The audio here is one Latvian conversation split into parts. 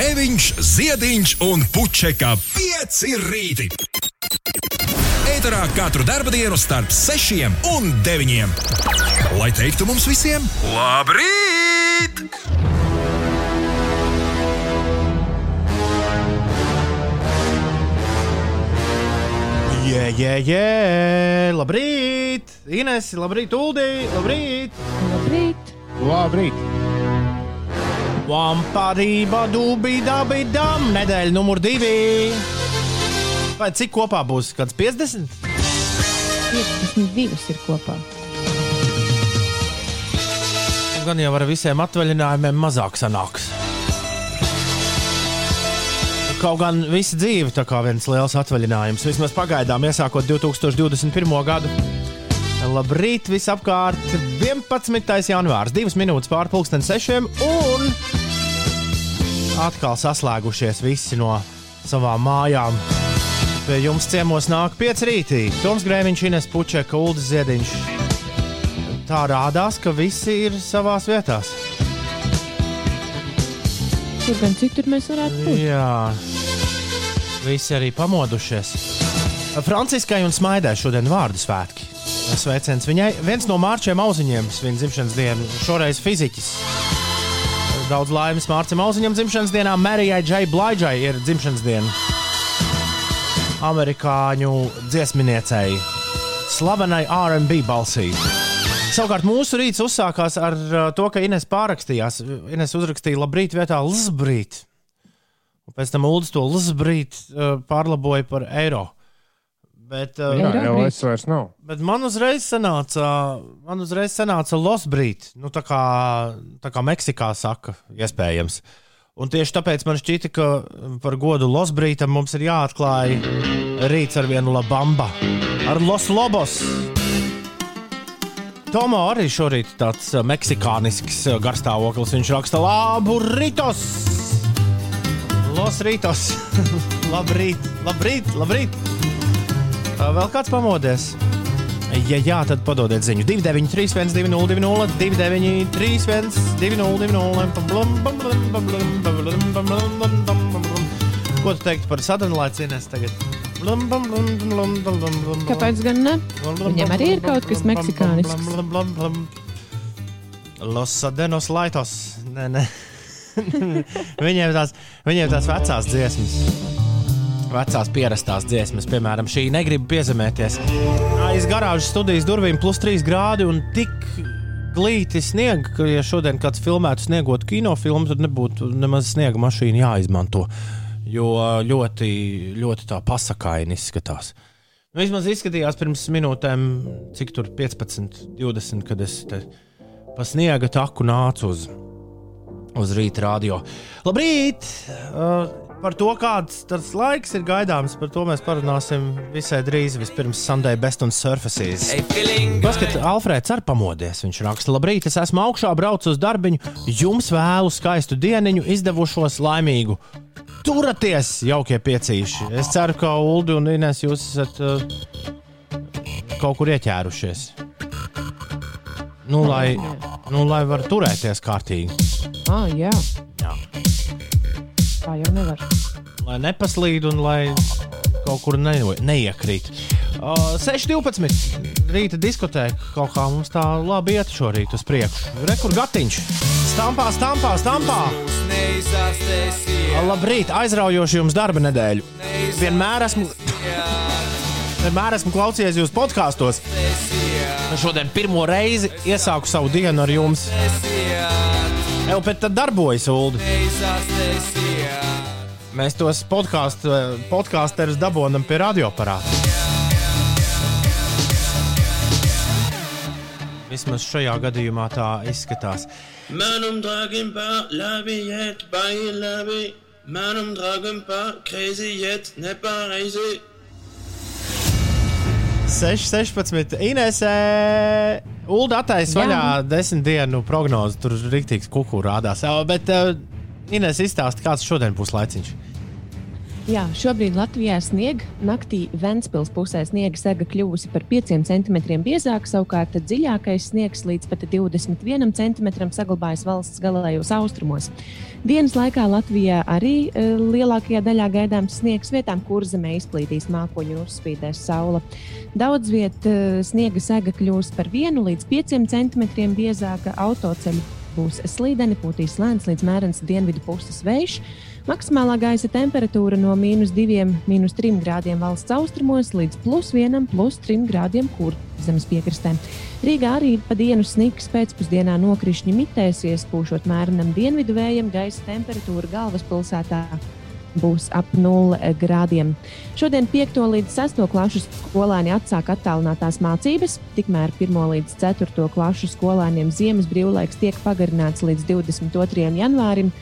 Grēviņš, Ziediņš un Puķeka 5 rīti. Eterā katru dienu starp 6 un 9. Lai teiktu mums visiem, labrīt! Jē, jē, jē, labrīt! Ines, labrīt, Uldī, labrīt! Labrīt! Labrīt! Vamparība, dubī, dabī, dam, nedēļa numur divi. Vai cik kopā būs? Kāds 50? 52 ir kopā. Gan jau ar visiem atvaļinājumiem mazāk sanāks. Kaut gan visa dzīve tā kā viens liels atvaļinājums, vismaz pagaidām, iesākot 2021. gadu. Labrīt, visapkārt! 11. janvārs, 2 minūtes pārpusdienas sešiem, un atkal saslēgušies visi no savām mājām. Pie jums ciemos nāk pieci rītī. Toms Grēviņš, Ines Pučeka, Uldis Ziediņš. Tā rādās, ka visi ir savās vietās. Kur gan citur mēs varētu būt? Jā, visi arī pamodušies. Franciskai un Smaidai šodien vārdu svētki. Sveiciens viņai. Viens no mārčiem auziņiem svin dzimšanas dienu, šoreiz fiziķis. Daudz laimes Mārcis Auziņam dzimšanas dienā, Marijai Džai Blaidžai ir dzimšanas diena. Amerikāņu dziesminiecei, slavenai RB balsī. Savukārt mūsu rīts uzsākās ar uh, to, ka Ines pārrakstījās. Ines uzrakstīja labrīt vietā Lzbrīt. Un pēc tam Ulas to Lzbrīt uh, pārlaboja par eiro. Bet, uh, Jā, jau es vairs nav. bet man uzreiz sanāca, man uzreiz sanāca Losbrīt. Nu, tā, kā, tā kā Meksikā saka, iespējams. Un tieši tāpēc man šķita, ka par godu Losbrītam mums ir jāatklāj rīts ar vienu labamba. Ar Los Lobos. Tomo arī šorīt tāds uh, meksikānisks uh, garstāvoklis. Viņš raksta labu rītos! Los rītos! labrīt, labrīt, labrīt! Vēl kāds pamodies? Ja jā, tad padodiet ziņu 293, 202, 293, 202. Ko tu teiktu par laicīnēs tagad? Kāpēc gan ne? Viņiem arī ir kaut kas meksikānisks. Los Sadenos Laitos. Nē, nē. viņiem tās, viņiem tās vecās dziesmas. Vecās pierastās dziesmas, piemēram, šī negribu piezemēties. Aiz garāžas studijas durvīm plus 3 grādi un tik glīti sniega, ka, ja šodien kāds filmētu sniegot kinofilmu, tad nebūtu nemaz sniega mašīna jāizmanto. Jo ļoti, ļoti tā pasakaini izskatās. Nu, vismaz izskatījās pirms minūtēm, cik tur 15, 20, kad es te pa sniega taku nācu uz, uz rīta radio. Labrīt! Uh, par to, kāds tas laiks ir gaidāms, par to mēs parunāsim visai drīz. Vispirms Sunday Best un Surfaces. Paskat, Alfrēds ar pamodies. Viņš raksta, labrīt, es esmu augšā, braucu uz darbiņu. Jums vēlu skaistu dieniņu, izdevušos laimīgu. Turaties, jaukie piecīši! Es ceru, ka Ulu un Inês jūs esat uh, kaut kur ieķērušies. Nu, lai, nu, lai var turēties kārtīgi. Ah, jā. Jā. Tā jau nevar. Lai nepaslīd un lai kaut kur ne, neiekrīt. Uh, 6.12. rīta diskotēka kaut kā mums tā labi iet šorīt uz priekšu. Rekur gatiņš. Stampā, stampā, stampā. Labrīt, aizraujoši jums darba nedēļu. Vienmēr esmu, vienmēr esmu klausījies jūsu podkāstos. Šodien pirmo reizi iesāku savu dienu ar jums. Jau pēc tam darbojas Ulu. Mēs tos podkāstu, podkāsterus dabūjam pie radioaparāta. Vismaz šajā gadījumā tā izskatās. Man omdragen par labiet by labi. Man omdragen par crazy yet nepareizi. 6, 16. Inesē, Ulu attaisno vaļā desmit dienu prognozi. Tur rīktīgs kukurūzs rādās. Bet uh, Ines izstāsta, kāds šodien būs laiciņš. Jā, šobrīd Latvijā snieg. Naktī Ventspils pusē sniega sega kļuvusi par 5 cm biezāka, savukārt dziļākais sniegs līdz pat 21 cm saglabājas valsts galējos austrumos. Dienas laikā Latvijā arī e, lielākajā daļā gaidāms sniegs vietām, kur zemē izplītīs mākoņi un uzspīdēs saule. Daudz vietā e, sniega sega kļūs par 1 līdz 5 cm biezāka, autoceļi būs slīdeni, pūtīs lēns līdz mērens dienvidu puses vējš. Maksimālā gaisa temperatūra no mīnus 2, mīnus 3 grādiem valsts austrumos līdz plus 1, plus 3 grādiem kurzemes piekrastē. Rīgā arī pa dienu sniks pēcpusdienā nokrišņi mitēsies, pūšot mērenam dienvidu vējam, gaisa temperatūra galvaspilsētā būs ap 0 grādiem. Šodien 5. līdz 6. klases skolēni atsāk attālinātās mācības, tikmēr 1. līdz 4. klases skolēniem ziemas brīvlaiks tiek pagarināts līdz 22. janvārim.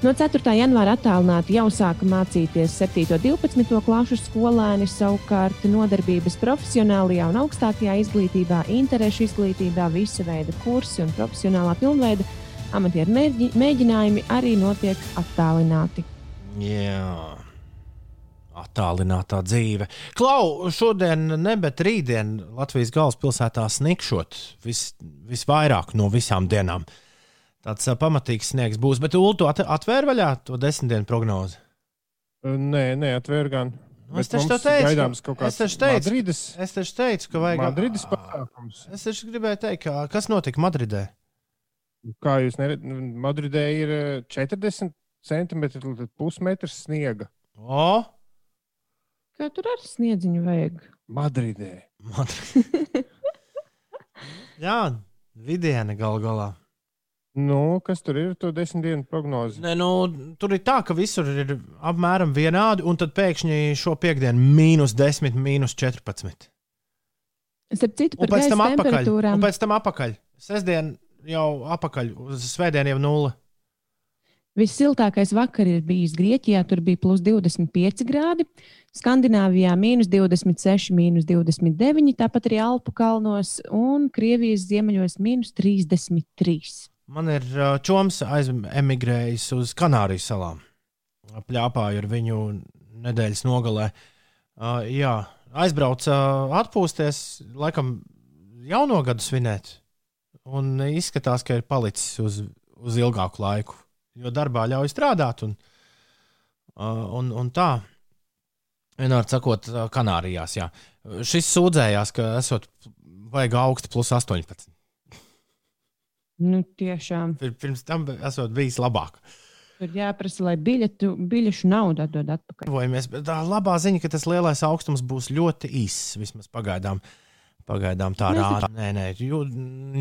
No 4. janvāra attālināti jau sāka mācīties 7. un 12. klasu skolēni, savukārt nodarbības profesionālajā un augstākajā izglītībā, interešu izglītībā, visa veida kursi un profesionālā pilnveida amatieru mēģinājumi arī notiek attālināti. Jā. Attālinātā dzīve. Klau, šodien, ne bet rītdien Latvijas galvaspilsētā snikšot vis, visvairāk no visām dienām. Uh, tāds uh, pamatīgs sniegs būs. Bet Ulu, tu atvēri vaļā to desmit dienu prognozi? Nē, nē, atvēru gan. Nu, es taču teicu, kāds es teicu, Madrides, es taču teicu, ka vajag Madrides pasākums. Es taču gribēju teikt, ka, kas notika Madridē. Kā jūs neredzat, Madridē ir 40 centimetri līdz pusmetrs sniega. O! Kā tur ar sniedziņu vajag? Madridē. Madridē. Jā, vidiena gal galā. Nu, kas tur ir? To desmit dienu prognozi. Ne, nu, tur ir tā, ka visur ir apmēram vienādi, un tad pēkšņi šo piekdienu mīnus 10, mīnus 14. Citu, un pēc tam atpakaļ. Un pēc tam atpakaļ. Sestdien jau atpakaļ, uz svētdienu jau nulle. Vissiltākais vakar ir bijis Grieķijā, tur bija plus 25 grādi, Skandināvijā mīnus 26, mīnus 29, tāpat arī Alpu kalnos un Krievijas ziemeļos mīnus 33. Man ir čoms aizemigrējis uz Kanārijas salām. Pļāpāju ar viņu nedēļas nogalē. Uh, jā, aizbrauca uh, atpūsties, laikam, jauno gadu svinēt. Un izskatās, ka ir palicis uz, uz ilgāku laiku, jo darbā ļauj strādāt. Un, uh, un, un tā, vienmēr sakot, Kanārijās. Jā. Šis sūdzējās, ka esot vajag augstu plus 18. Nu, tiešām. Pirms tam esot bijis labāk. Tur jāprasa, lai biļetu, biļešu naudu atdod atpakaļ. Vojamies, bet tā labā ziņa, ka tas lielais augstums būs ļoti īss, vismaz pagaidām. Pagaidām tā rāda. Nē, nē, jū,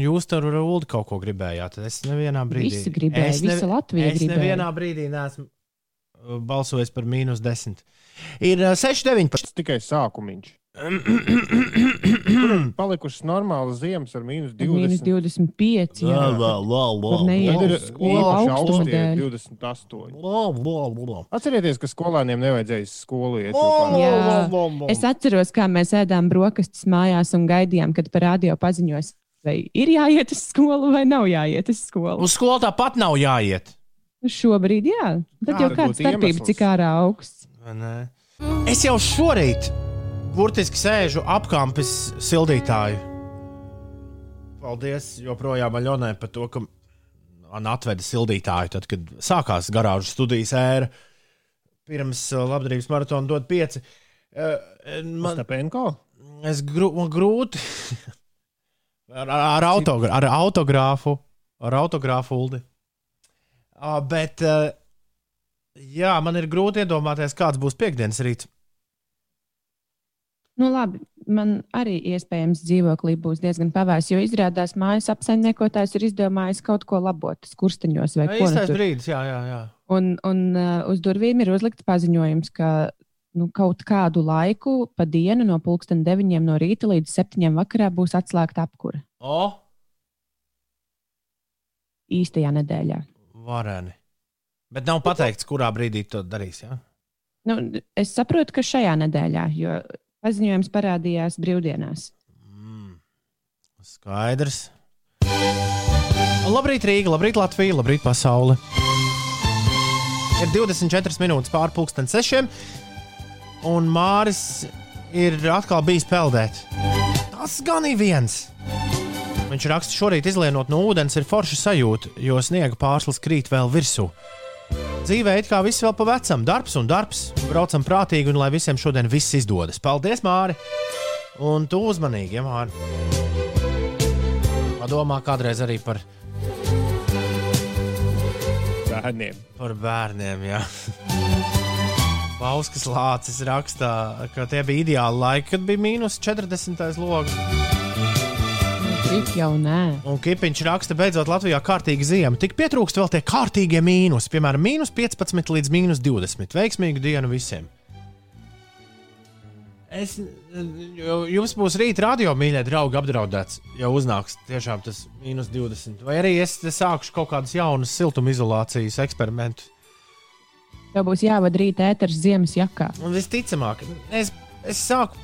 jūs tur Ulu kaut ko gribējāt. Es nevienā brīdī. Visi gribēja, es ne, visa Latvija es gribēja. nevienā brīdī neesmu uh, balsojis par mīnus 10. Ir uh, 6, 19. Tas tikai sākumiņš. Palikušas normālas ziemas ar mīnus 20. Mīnus 25. Jā, lā, Tur neiet Tad ir īpaši dēļ. 28. lā, lā, lā. Atcerieties, ka skolēniem nevajadzēja skolu iet. Jā. Es atceros, kā mēs ēdām brokastis mājās un gaidījām, kad par radio paziņos, vai ir jāiet uz skolu vai nav jāiet uz skolu. Uz skolu tāpat nav jāiet. Šobrīd, jā. Tad Kāda jau kāda starpība, cik ārā augsts. Es jau šorīt burtiski sēžu apkampes sildītāju. Paldies joprojām Aļonai par to, ka man atveda sildītāju, tad, kad sākās garāžas studijas ēra. Pirms uh, labdarības maratona dod pieci. Uh, Man, Stepenko? es grū, man grūti ar, ar, ar, autogra, ar autogrāfu, ar autogrāfu uldi. Uh, bet, jā, man ir grūti iedomāties, kāds būs piekdienas rīts. Nu, labi, man arī iespējams dzīvoklī būs diezgan pavēs, jo izrādās mājas apsaimniekotājs ir izdomājis kaut ko labot skursteņos vai ko nu īstais tur. brīdis, jā, jā. jā. Un, un uh, uz durvīm ir uzlikts paziņojums, ka nu, kaut kādu laiku pa dienu no pulksten 9 no rīta līdz 7 vakarā būs atslēgta apkūra O, īstajā nedēļā. vareni. Bet nav pateikts, kurā brīdī to darīs. Ja? Nu, es saprotu, ka šajā nedēļā, jo paziņojums parādījās brīvdienās. Mm. Skaidrs. Labrīt, Rīga, labrīt, Latvija, labrīt, pasaule. Ir 24 minūtes pārpusdienas sešiem, un Māris ir atkal bijis peldēt. Tas gan ir viens. Viņš raksta, šorīt izlienot no ūdens ir forša sajūta, jo sniega pārslas krīt vēl virsū. Dzīvē it kā viss vēl pa vecam, darbs un darbs. Braucam prātīgi un lai visiem šodien viss izdodas. Paldies, Māri! Un tu uzmanīgi, ja Māri. Padomā kādreiz arī par, Bērniem. par bērniem. Jā. Pauskas lācis rakstā, ka tie bija ideāli laiki, kad bija mīnus 40. logs. Tik jau nē. Un Kipiņš raksta, beidzot Latvijā kārtīgi ziema. Tik pietrūkst vēl tie kārtīgie mīnus, piemēram, mīnus 15 līdz mīnus 20. Veiksmīgu dienu visiem! Es, jums būs rīta radio mīļie draugi apdraudēts, ja uznāks tiešām tas mīnus 20. Vai arī es sākušu kaut kādus jaunus siltumizolācijas eksperimentus. Tev būs jāvada rīta ēteris ziemas jakā. Un visticamāk, es, es sāku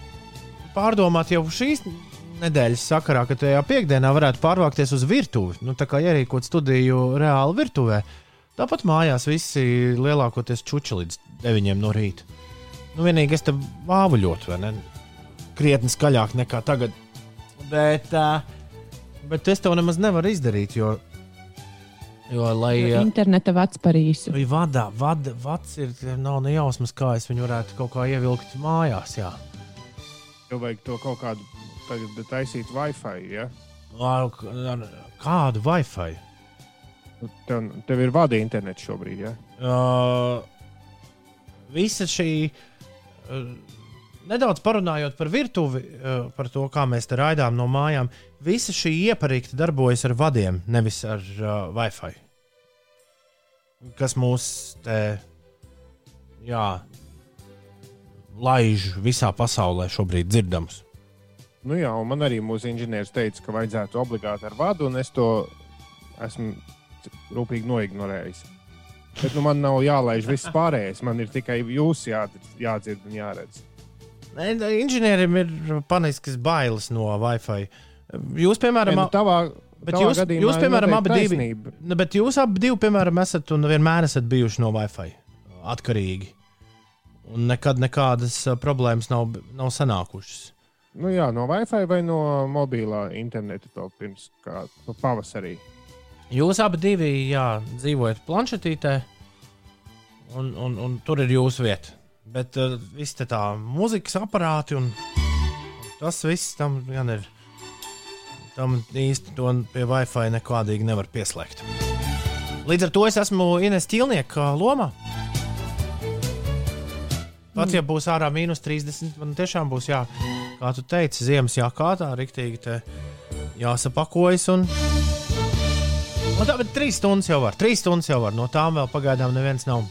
pārdomāt jau šīs nedēļas sakarā, ka tajā piekdienā varētu pārvākties uz virtuvi. Nu, tā kā ierīkot studiju reāli virtuvē. Tāpat mājās visi lielākoties čuči līdz 9 no rīta. Nu, vienīgi es te vāvuļotu, vai ne? Krietni skaļāk nekā tagad. Bet, bet es to nemaz nevaru izdarīt, jo, jo lai. Jo Interneta vats par īsu. Vai vadā, vada, vads ir, nav ne jausmas, kā es viņu varētu kaut kā ievilkt mājās. Jā. Tev vajag to kaut kādu tagad taisīt Wi-Fi. Ja? Ar- ar Kādu Wi-Fi? Nu, Tev, tev ir vada internets šobrīd. Ja? Uh, visa šī. Uh, nedaudz parunājot par virtuvi, uh, par to, kā mēs te raidām no mājām, visa šī ieparīkta darbojas ar vadiem, nevis ar uh, Wi-Fi. Kas mūs te, jā, laiž visā pasaulē šobrīd dzirdams. Nu, jā, un man arī mūsu inženieris teica, ka vajadzētu obligāti ar vadu, un es to esmu rūpīgi noignorējis. Bet nu, man nav jālaiž viss pārējais. Man ir tikai jūs jādzird, un jāredz. Inženierim ir paniskas bailes no Wi-Fi. Jūs, piemēram, Nu, tavā, Bet jūs, jūs, piemēram, abi noteikti divi, taisnība. nu, bet jūs abi divi, piemēram, esat un vienmēr esat bijuši no Wi-Fi atkarīgi. Un nekad nekādas ā, problēmas nav, nav sanākušas. Nu, jā, no Wi-Fi vai no mobilā interneta vēl pirms kā, nu, pavasarī. Jūs abi divi jā, dzīvojat planšetītē, un, un, un tur ir jūsu vieta. Bet uh, viss te tā mūzikas aparāti un tas viss tam gan ir. Tam īsti to pie Wi-Fi nekādīgi nevar pieslēgt. Līdz ar to es esmu Ines Tilnieka lomā. Pat ja būs ārā mīnus 30, man tiešām būs jā, kā tu teici, ziemas jākā tā riktīgi te jāsapakojas. Un... Un tā, bet trīs stundas jau var. Trīs stundas jau var. No tām vēl pagaidām neviens nav.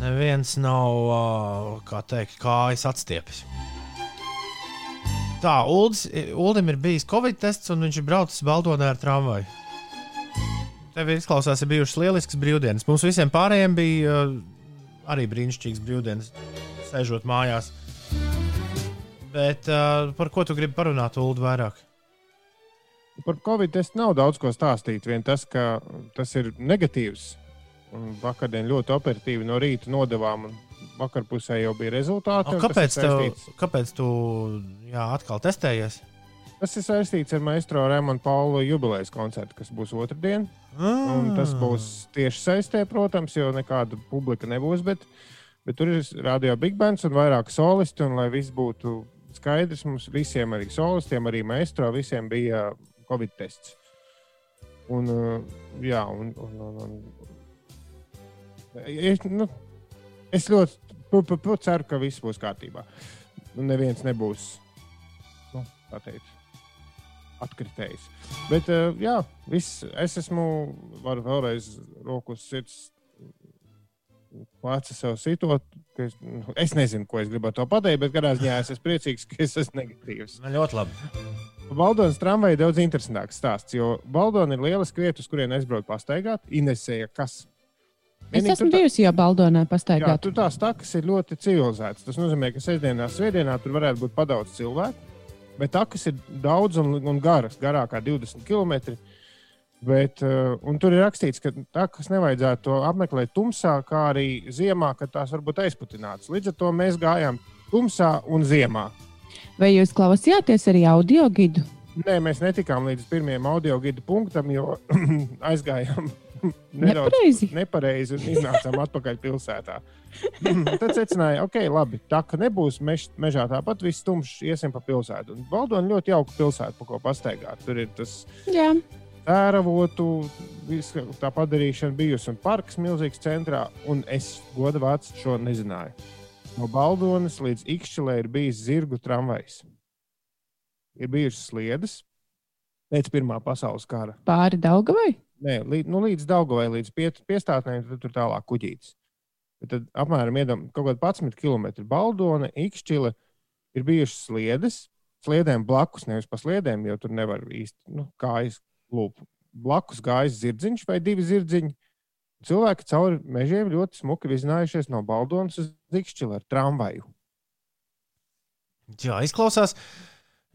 Neviens nav, kā teikt, kājas atstiepis. Tā, Uldis, Uldim ir bijis Covid tests, un viņš ir braucis Baldonē ar tramvaju. Tev izklausās, ir bijušas lieliskas brīvdienas. Mums visiem pārējiem bija uh, arī brīnišķīgas brīvdienas, sēžot mājās. Bet uh, par ko tu gribi parunāt, Ulu, vairāk? Par Covid es nav daudz ko stāstīt. Vien tas, ka tas ir negatīvs. Vakardien ļoti operatīvi no rīta nodevām, un vakarpusē jau bija rezultāti. O, ir kāpēc, tev, kāpēc tu jā, atkal testējies? Tas ir saistīts ar Maestro Rēmonu Paulu jubilejas koncertu, kas būs otrdien. Un tas būs tieši saistē, protams, jo nekāda publika nebūs. Bet, bet tur ir radio Big Bands un vairāk solisti. Un, lai viss būtu skaidrs, mums visiem, arī solistiem, arī Maestro, visiem bija Covid tests. Un, uh, jā, un, un, un, un, es, nu, es ļoti pu, pu, pu, ceru, ka viss būs kārtībā. Un neviens nebūs, nu, teikt, atkritējis. Bet, uh, jā, viss, es esmu, varu vēlreiz roku uz sirds, pleca sev sitot. ka Es, nu, es nezinu, ko es gribētu to pateikt, bet kādā ziņā es esmu priecīgs, ka es esmu negatīvs. Man ļoti labi. Baldonas tramvaja ir daudz interesantāks stāsts, jo Baldona ir lieliska vieta, uz kurien aizbraukt pastaigāt. Inesēja, kas? Es Vienīgi esmu tā- bijusi jau Baldonā Jā, pastaigāt. tur tās takas ir ļoti civilizētas. Tas nozīmē, ka sestdienā, svētdienā tur varētu būt padaudz cilvēku, bet takas ir daudz un, un garas, garākā 20 km. Bet, uh, un tur ir rakstīts, ka tā, kas nevajadzētu to apmeklēt tumsā, kā arī ziemā, kad tās var būt aizputinātas. Līdz ar to mēs gājām tumsā un ziemā. Vai jūs klausījāties arī audio gidu? Nē, mēs netikām līdz pirmajam audio gidu punktam, jo aizgājām nedaudz Nepareizi. nepareizi un iznācām atpakaļ pilsētā. Tad secināja, ok, labi, tā kā nebūs meš, mežā tāpat viss tumšs, iesim pa pilsētu. Un Valdona ļoti jauka pilsēta, pa ko pastaigāt. Tur ir tas Jā, tēravotu, visa tā padarīšana bijusi un parks milzīgs centrā, un es godu vārds šo nezināju. No Baldonas līdz Ikšķilē ir bijis zirgu tramvajs. Ir bijušas sliedes pēc Pirmā pasaules kara. pāri Daugavai. Nē, līdz, nu, līdz Daugavai, līdz piet, piestātnēm, tad tur tālāk kuģītis. Bet tad apmēram iedam, kaut kāda 11 km Baldona, Ikšķila ir bijušas sliedes. Sliedēm blakus, nevis pa sliedēm, jo tur nevar īsti nu, kājas lūp. Blakus gājas zirdziņš vai divi zirdziņi. Cilvēki cauri mežiem ļoti smuki vizinājušies no Baldonas uz Ikšķila ar tramvaju. Jā, izklausās,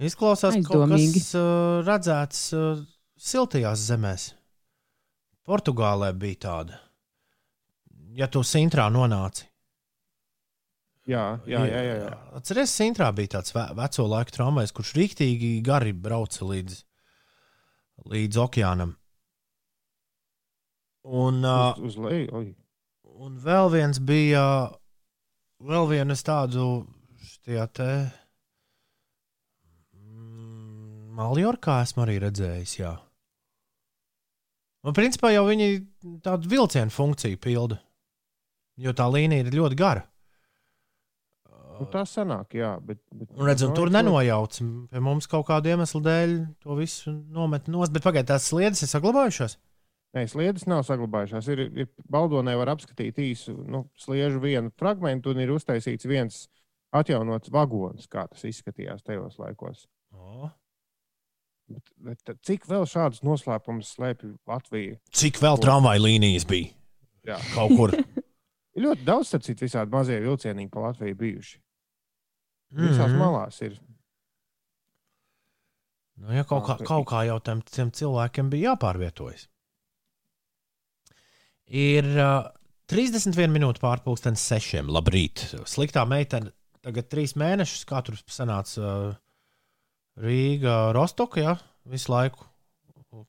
izklausās kaut Aizdomīgi. kas uh, redzēts uh, siltajās zemēs. Portugālē bija tāda. Ja tu Sintrā nonāci. Jā, jā, jā. jā, jā. Atceries, Sintrā bija tāds ve veco laiku tramvajs, kurš rīktīgi gari brauca līdz, līdz okeānam. Un, uh, Uz, uz leju. Un vēl viens bija, vēl viens tādu šajā te. mm, Maljorkā esmu arī redzējis, jā. Un principā jau viņi tādu vilcienu funkciju pilda. Jo tā līnija ir ļoti gara. Nu, tā sanāk, jā. Bet, bet, Un, redz, un nu, tur nenojauc. Pie mums kaut kāda iemesla dēļ to visu nomet nost. Bet pagaidiet, tās sliedes ir saglabājušās. Nē, sliedes nav saglabājušās. Ir, ir Baldonē var apskatīt īsu nu, sliežu vienu fragment, un ir uztaisīts viens atjaunots vagons, kā tas izskatījās tajos laikos. O. Bet, bet cik vēl šādus noslēpumus slēpj Latvija? Cik vēl tramvaja līnijas bija? Jā. Kaut kur. Ir ļoti daudz, starp citu, visādi mazie vilcieniņi pa Latviju bijuši. Visās Mhm. malās ir. Nu, ja kaut, kā, kaut kā jau tam cilvēkiem bija jāpārvietojas. Ir uh, 31 minūtes pārpusdienas sešiem. Labrīt. Sliktā meitene tagad trīs mēnešus, kā tur sanāca uh, Rīga, Rostoka, ja visu laiku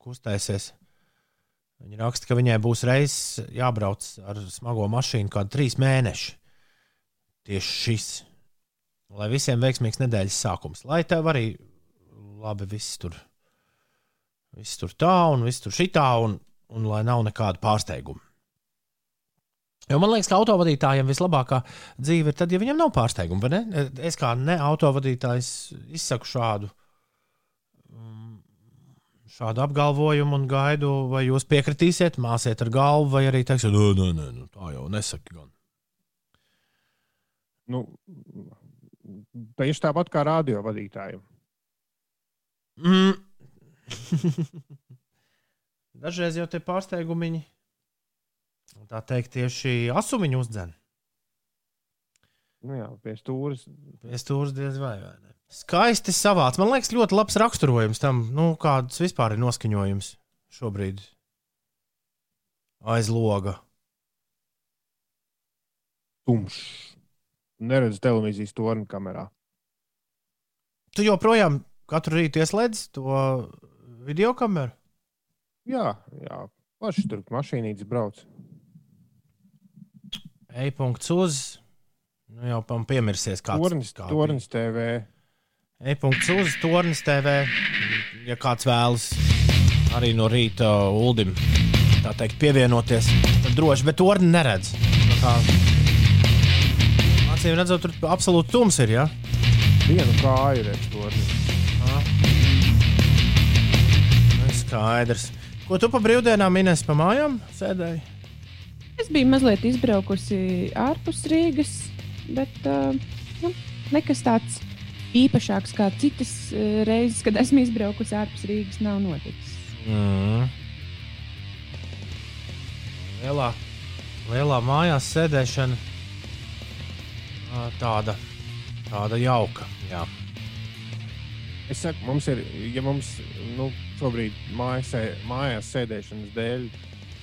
kustēsies. Viņa raksta, ka viņai būs reizes jābrauc ar smago mašīnu kādu trīs mēnešu. Tieši šis. Lai visiem veiksmīgs nedēļas sākums. Lai tev arī labi viss tur, viss tur tā un viss tur šitā, un, un lai nav nekāda pārsteiguma. Jo man liekas, ka autovadītājiem vislabākā dzīve ir tad, ja viņam nav pārsteiguma. vai ne? Es kā ne autovadītājs izsaku šādu, mm, šādu apgalvojumu un gaidu, vai jūs piekritīsiet, māsiet ar galvu, vai arī teiksiet, nē, nē, nē, nu, tā jau nesaki. Gan. Nu, tieši tāpat kā radio vadītājiem. Mm. Dažreiz jau tie pārsteigumiņi, tā teikt, tieši asumiņu uzdzen. Nu, jā, pie stūres. Pie stūres diez vai. vai ne? Skaisti savāds. Man liekas, ļoti labs raksturojums tam, nu, kāds vispār ir noskaņojums šobrīd aiz loga. Tumšs. Neredz televīzijas torni kamerā. Tu joprojām katru rītu ieslēdz to video kameru. Jā, jā. Paši tur mašīnītes brauc. E-punkts uz. Nu, jau pam piemirsies, kāds Tornis, kā tornis TV. E-punkts uz Tornis TV. Ja kāds vēlas arī no rīta Uldim tā teikt, pievienoties, tad droši, bet Torni neredz. Nu kā- Acīm redzot, tur absolūti tums ir. Ja? Vienu kāju redz tornis. Nu, Skaidrs. Ko tu pa brīvdienām minēsi pa mājām? Sēdēji. Es biju mazliet izbraukusi ārpus Rīgas, bet uh, nu, nekas tāds īpašāks kā citas uh, reizes, kad esmu izbraukusi ārpus Rīgas, nav noticis. Mm. Lielā, lielā mājās sēdēšana tāda, tāda jauka. Jā. Es saku, mums ir, ja mums nu, šobrīd mājas, mājās sēdēšanas dēļ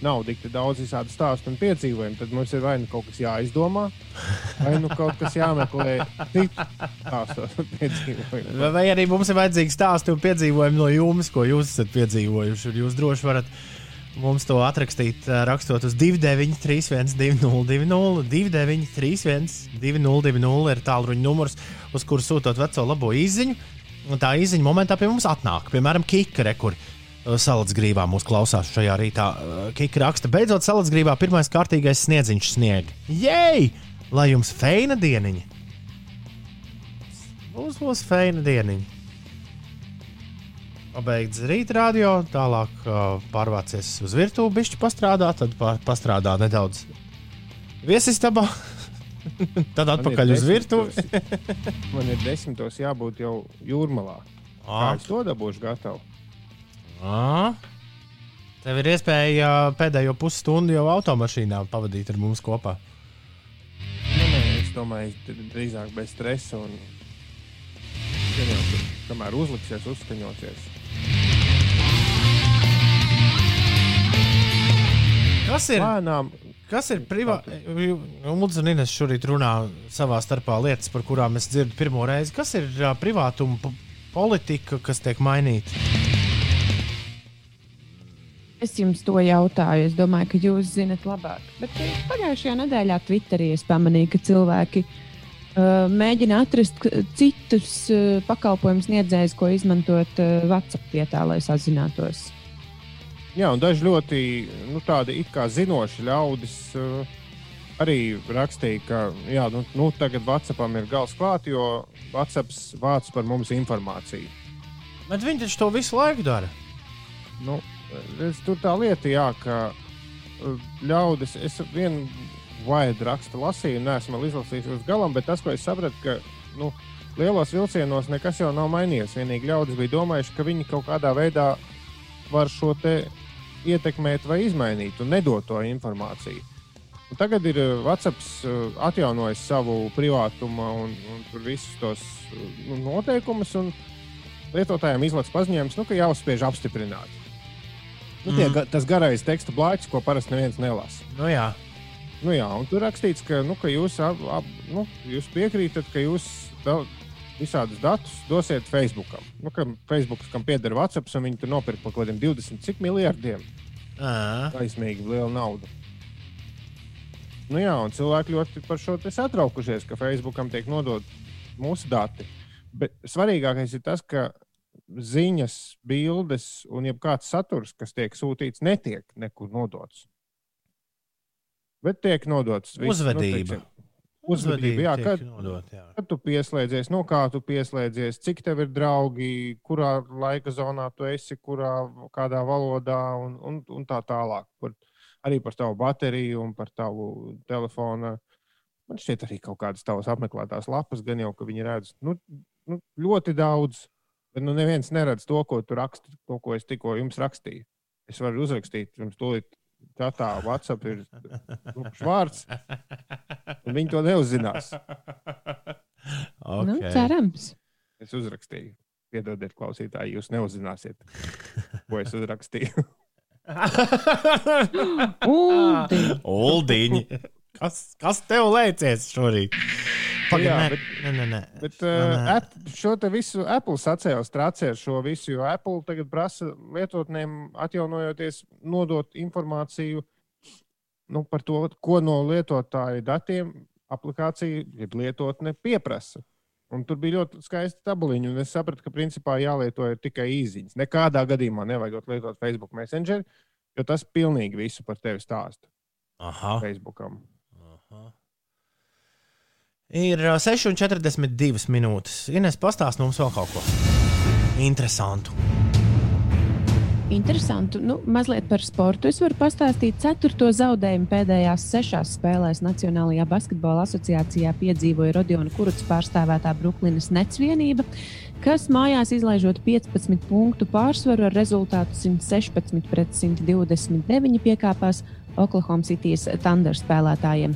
nav tik daudz visādi stāstu un piedzīvojumu, tad mums ir vai nu kaut kas jāizdomā, vai nu kaut kas jāmeklē stāstu un piedzīvojumu. Vai, vai arī mums ir vajadzīgi stāsti un piedzīvojumi no jums, ko jūs esat piedzīvojuši. Jūs droši varat mums to atrakstīt, rakstot uz 293, 202, 293, 202 ir tālruņa numurs, uz kuru sūtot veco labo izziņu. Un tā izziņa momentā pie mums atnāk, piemēram, Kikere, kur uh, salacgrībā mūs klausās šajā rītā. Kika raksta, beidzot, salacgrībā pirmais kārtīgais sniedziņš sniega. Jej! Lai jums feina dieniņa! Būs būs feina dieniņa. Pabeigts rīta radio, tālāk uh, pārvācies uz virtuvi, bišķi pastrādā, tad pa, pastrādā nedaudz viesistabā. tad atpakaļ uz ir virtuvi. Man ir desmitos jābūt jau jūrmalā. Kā Ā, es to dabūšu gatavu? ā. Tev ir iespēja pēdējo pusstundu jau automašīnā pavadīt ar mums kopā. Nu, nē, es domāju, drīzāk bez stresa un kamēr uzliksies, uzskaņosies. Kas ir? Lēnām, Kas ir privāti? Lūdzu, Nīnes šorīt runā savā starpā lietas, par kurām es dzirdu pirmo reizi. Kas ir uh, privātuma po- politika, kas tiek mainīta? Es jums to jautāju. Es domāju, ka jūs zinat labāk. Bet eh, pagājušajā nedēļā Twitterī es pamanīju, ka cilvēki uh, mēģina atrast citus uh, pakalpojumu sniedzējus, ko izmantot uh, WhatsApp vietā, lai sazinātos. Jā, un daži ļoti nu, tādi it kā zinoši ļaudis uh, arī rakstīja, ka jā, nu, nu, tagad WhatsAppam ir gals klāt, jo WhatsApps vāc par mums informāciju. Bet viņi taču to visu laiku dara. Nu, es, tur tā lieta, jā, ka uh, ļaudis, es vienu vaidu rakstu lasīju, neesmu izlasījis līdz galam, bet tas, ko es sapratu, ka nu, lielos vilcienos nekas jau nav mainījies. Vienīgi ļaudis bija domājuši, ka viņi kaut kādā veidā var šo te ietekmēt vai izmainīt un nedot to informāciju. Un tagad ir uh, WhatsApp uh, atjaunojis savu privātumu un, un visus tos uh, nu, noteikumus. un Lietotājiem izlaiž paziņojums, nu, ka jāuzspiež apstiprināt. Nu, tie, ga- tas garais teksta blāķis, ko parasti neviens nelasa. Nu, jā. Nu, jā, un tur rakstīts, ka, nu, ka jūs, ap, ap, nu, jūs piekrītat, ka jūs visādus datus dosiet Facebookam. Nu, ka Facebooks, kam pieder WhatsApp, un viņi tur nopirka par kaut kādiem 20 cik miljardiem. Taisnīgi liela nauda. Nu, jā, un cilvēki ļoti par šo te satraukušies, ka Facebookam tiek nodot mūsu dati. Bet svarīgākais ir tas, ka ziņas, bildes un jebkāds saturs, kas tiek sūtīts, netiek nekur nodots. Bet tiek nodots viss, Uzvedība. Nu, teiksim, uzvedība, jā, kad, nodot, jā. kad tu pieslēdzies, no kā tu pieslēdzies, cik tev ir draugi, kurā laika zonā tu esi, kurā, kādā valodā un, un, un tā tālāk. Par, arī par tavu bateriju un par tavu telefonu. Man šķiet, arī kaut kādas tavas apmeklētās lapas, gan jau, ka viņi redz nu, nu, ļoti daudz. Bet nu, neviens neredz to, ko tu raksti, to, ko es tikko jums rakstīju. Es varu uzrakstīt, jums tūlīt tā WhatsApp ir nu, vārds, un viņi to neuzzinās. Okay. Nu, Okay. cerams. Es uzrakstīju. Piedodiet, klausītāji, jūs neuzzināsiet, ko es uzrakstīju. Uldi. Uldiņi. Kas, kas tev liecies šorīt? Pagaid, Jā, nē, bet- nē, nē. Bet Nē, uh, nē. App, šo te visu Apple sacēla strācē ar šo visu, jo Apple tagad prasa lietotnēm, atjaunojoties, nodot informāciju nu, par to, ko no lietotāju datiem aplikācija, jeb lietotne pieprasa. Un tur bija ļoti skaisti tabuliņi, un es sapratu, ka principā jālieto tikai īsiņas. Nekādā gadījumā nevajag lietot Facebook Messenger, jo tas pilnīgi visu par tevi stāsta Aha. Facebookam. Ir ā, 6,42 minūtes. Ines, pastāst mums vēl kaut ko interesantu. Interesanti. Nu, mazliet par sportu. Es varu pastāstīt, ceturto zaudējumu pēdējās sešās spēlēs Nacionālajā basketbola asociācijā piedzīvoja Rodiona Kuruts pārstāvētā Brooklynas Nets vienība, kas mājās izlaižot 15 punktu pārsvaru ar rezultātu 116 pret 129 piekāpās Oklahoma City Thunder spēlētājiem.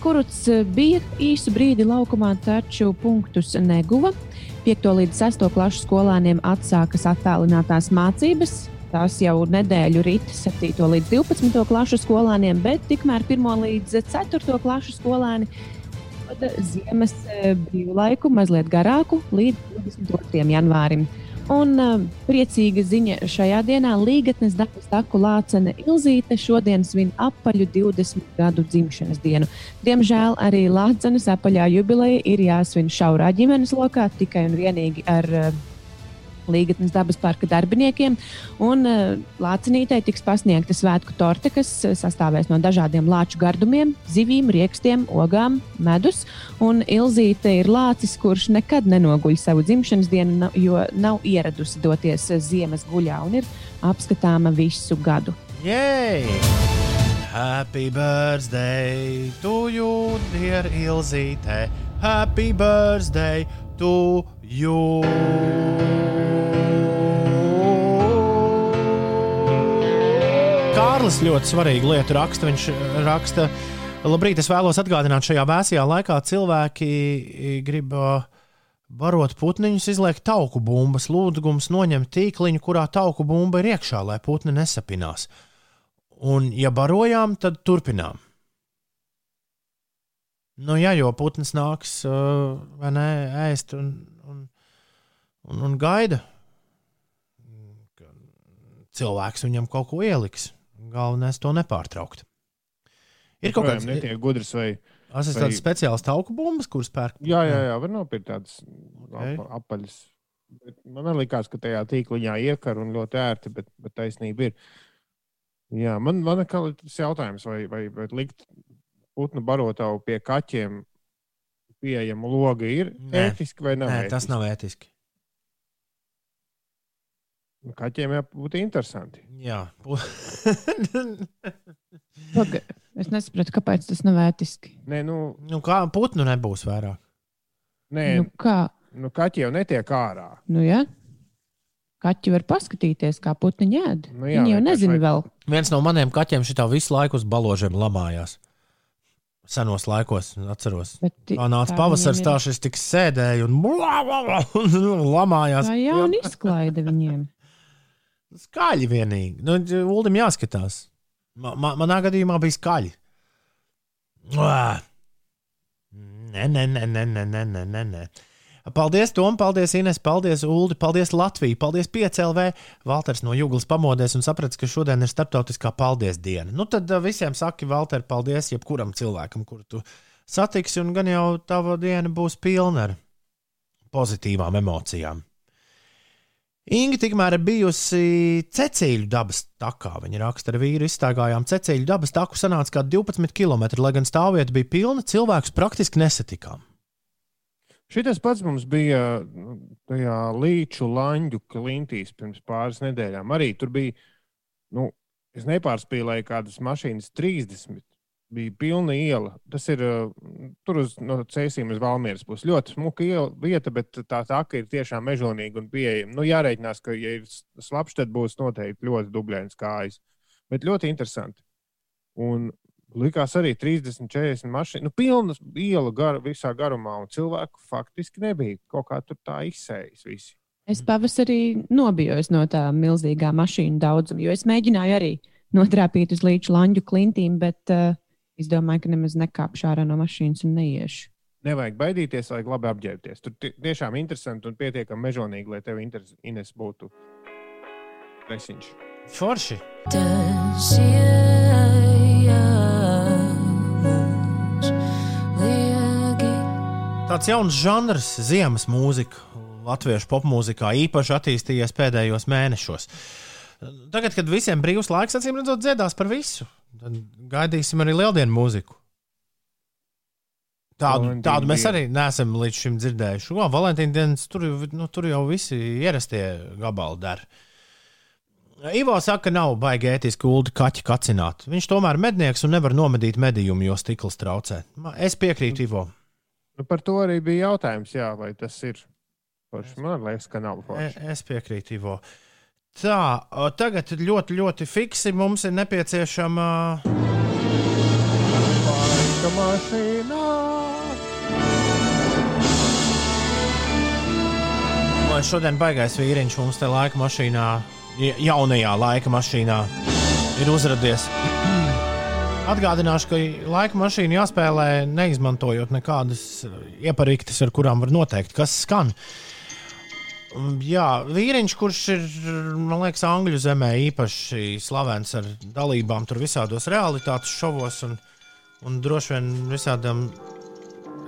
Kuruts bija īsu brīdi laukumā, taču punktus neguva. 5. līdz 6. klasu skolēniem atsākas attālinātās mācības. Tās jau nedēļu rīt 7. līdz 12. klasu skolēniem, bet tikmēr 1. līdz 4. klasu skolēni ziemas brīvlaiku mazliet garāku līdz 22. janvārim. Un uh, priecīga ziņa šajā dienā Līgatnes dabas taku lācene Ilzīte šodien svin apaļu 20 gadu dzimšanas dienu. Diemžēl arī lācenes apaļā jubileja ir jāsvin šaurā ģimenes lokā tikai un vienīgi ar uh, Līgatnes dabas parka darbiniekiem. Un uh, Lācinītei tiks pasniegta svētku torte, kas uh, sastāvēs no dažādiem lāču gardumiem, zivīm, riekstiem, ogām, medus. Un Ilzīte ir lācis, kurš nekad nenoguļ savu dzimšanas dienu, jo nav ieradusi doties uh, ziemas guļā un ir apskatāma visu gadu. Yay! Happy birthday to you, dear Ilzīte! Happy birthday to you! Kārlis ļoti svarīgu lietu raksta. Viņš raksta, labrīt, es vēlos atgādināt, šajā vēsajā laikā cilvēki grib uh, barot putniņus, izliekt tauku bumbas, lūdzu, noņemt tīkliņu, kurā tauku bumba ir iekšā, lai putni nesapinās. Un, ja barojām, tad turpinām. Nu, jā, jo putns nāks uh, ne, ēst un, un, un, gaida, ka cilvēks viņam kaut ko ieliks. Galvenais to nepārtraukt. Ir kaut kāds netiek gudrs vai. Tas ir tāds speciāls tauku bumbas, kuras pērk. Jā, jā, jā var nopirkt tādas okay. apaļas. Bet man liekas, ka tajā tīkliņā iekar un ļoti ērti, bet, bet taisnība ir. Jā, man, man ir tas jautājums, vai, vai, vai likt putnu barotavu pie kaķiem pieejamu logu ir Nē. ētiski vai nav? Nē, ētiski? tas nav ētiski. Kaķiem jābūt interesanti. Jā, Paga, es nesaprotu, kāpēc tas nav ētiski. Nē, nu, nu kā putnu nebūs vairāk. Nē, nu, kā? Nu, kaķi jau netiek ārā. Nu, ja? Kaķi var paskatīties, kā putni ēd. Nu, jā, Viņi jau nezina vai... vēl. Viens no maniem kaķiem šitā visu laiku uz baložiem lamājās. Senos laikos, atceros. Tā nāca pavasaris, tā šis tik sēdēja un, un lamājās. Tā jau izklaide viņiem. Skaļi vienīgi. Nu, Uldim jāskatās. Ma, ma, manā gadījumā bija skaļi. Nē, nē, nē, nē, nē, nē, nē, nē. Paldies, Tom, paldies, Ines, paldies, Ulu, paldies, Latvija, paldies, 5LV. Valters no Jūglas pamodies un saprata, ka šodien ir starptautiskā paldies diena. Nu, tad visiem saki, Valter, paldies jebkuram cilvēkam, kuru tu satiksi, un gan jau tava diena būs pilna ar pozitīvām emocijām. Inga tikmēr ir bijusi Cecīļu dabas takā. Viņa raksta, ar vīru izstāgājām Cecīļu dabas taku, sanāca kā 12 km, lai gan stāvvieta bija pilna, cilvēkus praktiski nesatikām. Šis pats mums bija nu, tajā līču lanģu klintīs pirms pāris nedēļām. Arī tur bija, nu, es nepārspīlēju, kādas mašīnas 30 bija pilna iela. Tas ir uh, tur uz no Cēsīm uz Valmieras puses. Ļoti smuka iela, vieta, bet tā taka ir tiešām mežonīga un pieejama. Nu, jārēķinās, ka, ja ir slapjš, tad būs noteikti ļoti dublēns kājas. Bet ļoti interesanti. Un likās arī 30, 40 mašīnu. Nu, pilna iela gar, visā garumā, un cilvēku faktiski nebija. Kaut kā tur tā izsējas visi. Es pavasarī nobijos no tā milzīgā mašīnu daudzuma, jo es mēģināju arī notrāpīt uz līdz lanģu klintīm, bet uh, Es domāju, ka nemaz nekāpšu ārā no mašīnas un neiešu. Nevajag baidīties, vajag labi apģērbties. Tur tiešām interesanti un pietiekami mežonīgi, lai tev interes, būtu dresiņš. Forši! Tāds jauns žanrs, ziemas mūzika, latviešu popmūzikā īpaši attīstījies pēdējos mēnešos. Tagad, kad visiem brīvs laiks, acīm redzot, dziedās par visu. Tad gaidīsim arī lieldienu mūziku. Tādu, Valentīna tādu mēs arī neesam līdz šim dzirdējuši. O, Valentīna dienas tur, nu, tur jau visi ierastie gabali dara. Ivo saka, ka nav baigi ētiski ulu kaķi kacināt. Viņš tomēr ir mednieks un nevar nomedīt medījumu, jo stikls traucē. Es piekrītu Ivo. Nu, par to arī bija jautājums, jā, vai tas ir. Forši. Man liekas, ka nav forši. Es piekrītu Ivo. Uh, Tā, tagad ļoti, ļoti fiksi mums ir nepieciešama. laika mašīnā. Lai šodien baigais vīriņš mums te laika mašīnā, ja- jaunajā laika mašīnā, ir uzradies. Atgādināšu, ka laika mašīna jāspēlē neizmantojot nekādas iepariktes, ar kurām var noteikt, kas skan. Um, Jā, vīriņš, kurš ir, man liekas, Angļu zemē īpaši slavens ar dalībām tur visādos realitātes šovos un, un droši vien visādiem,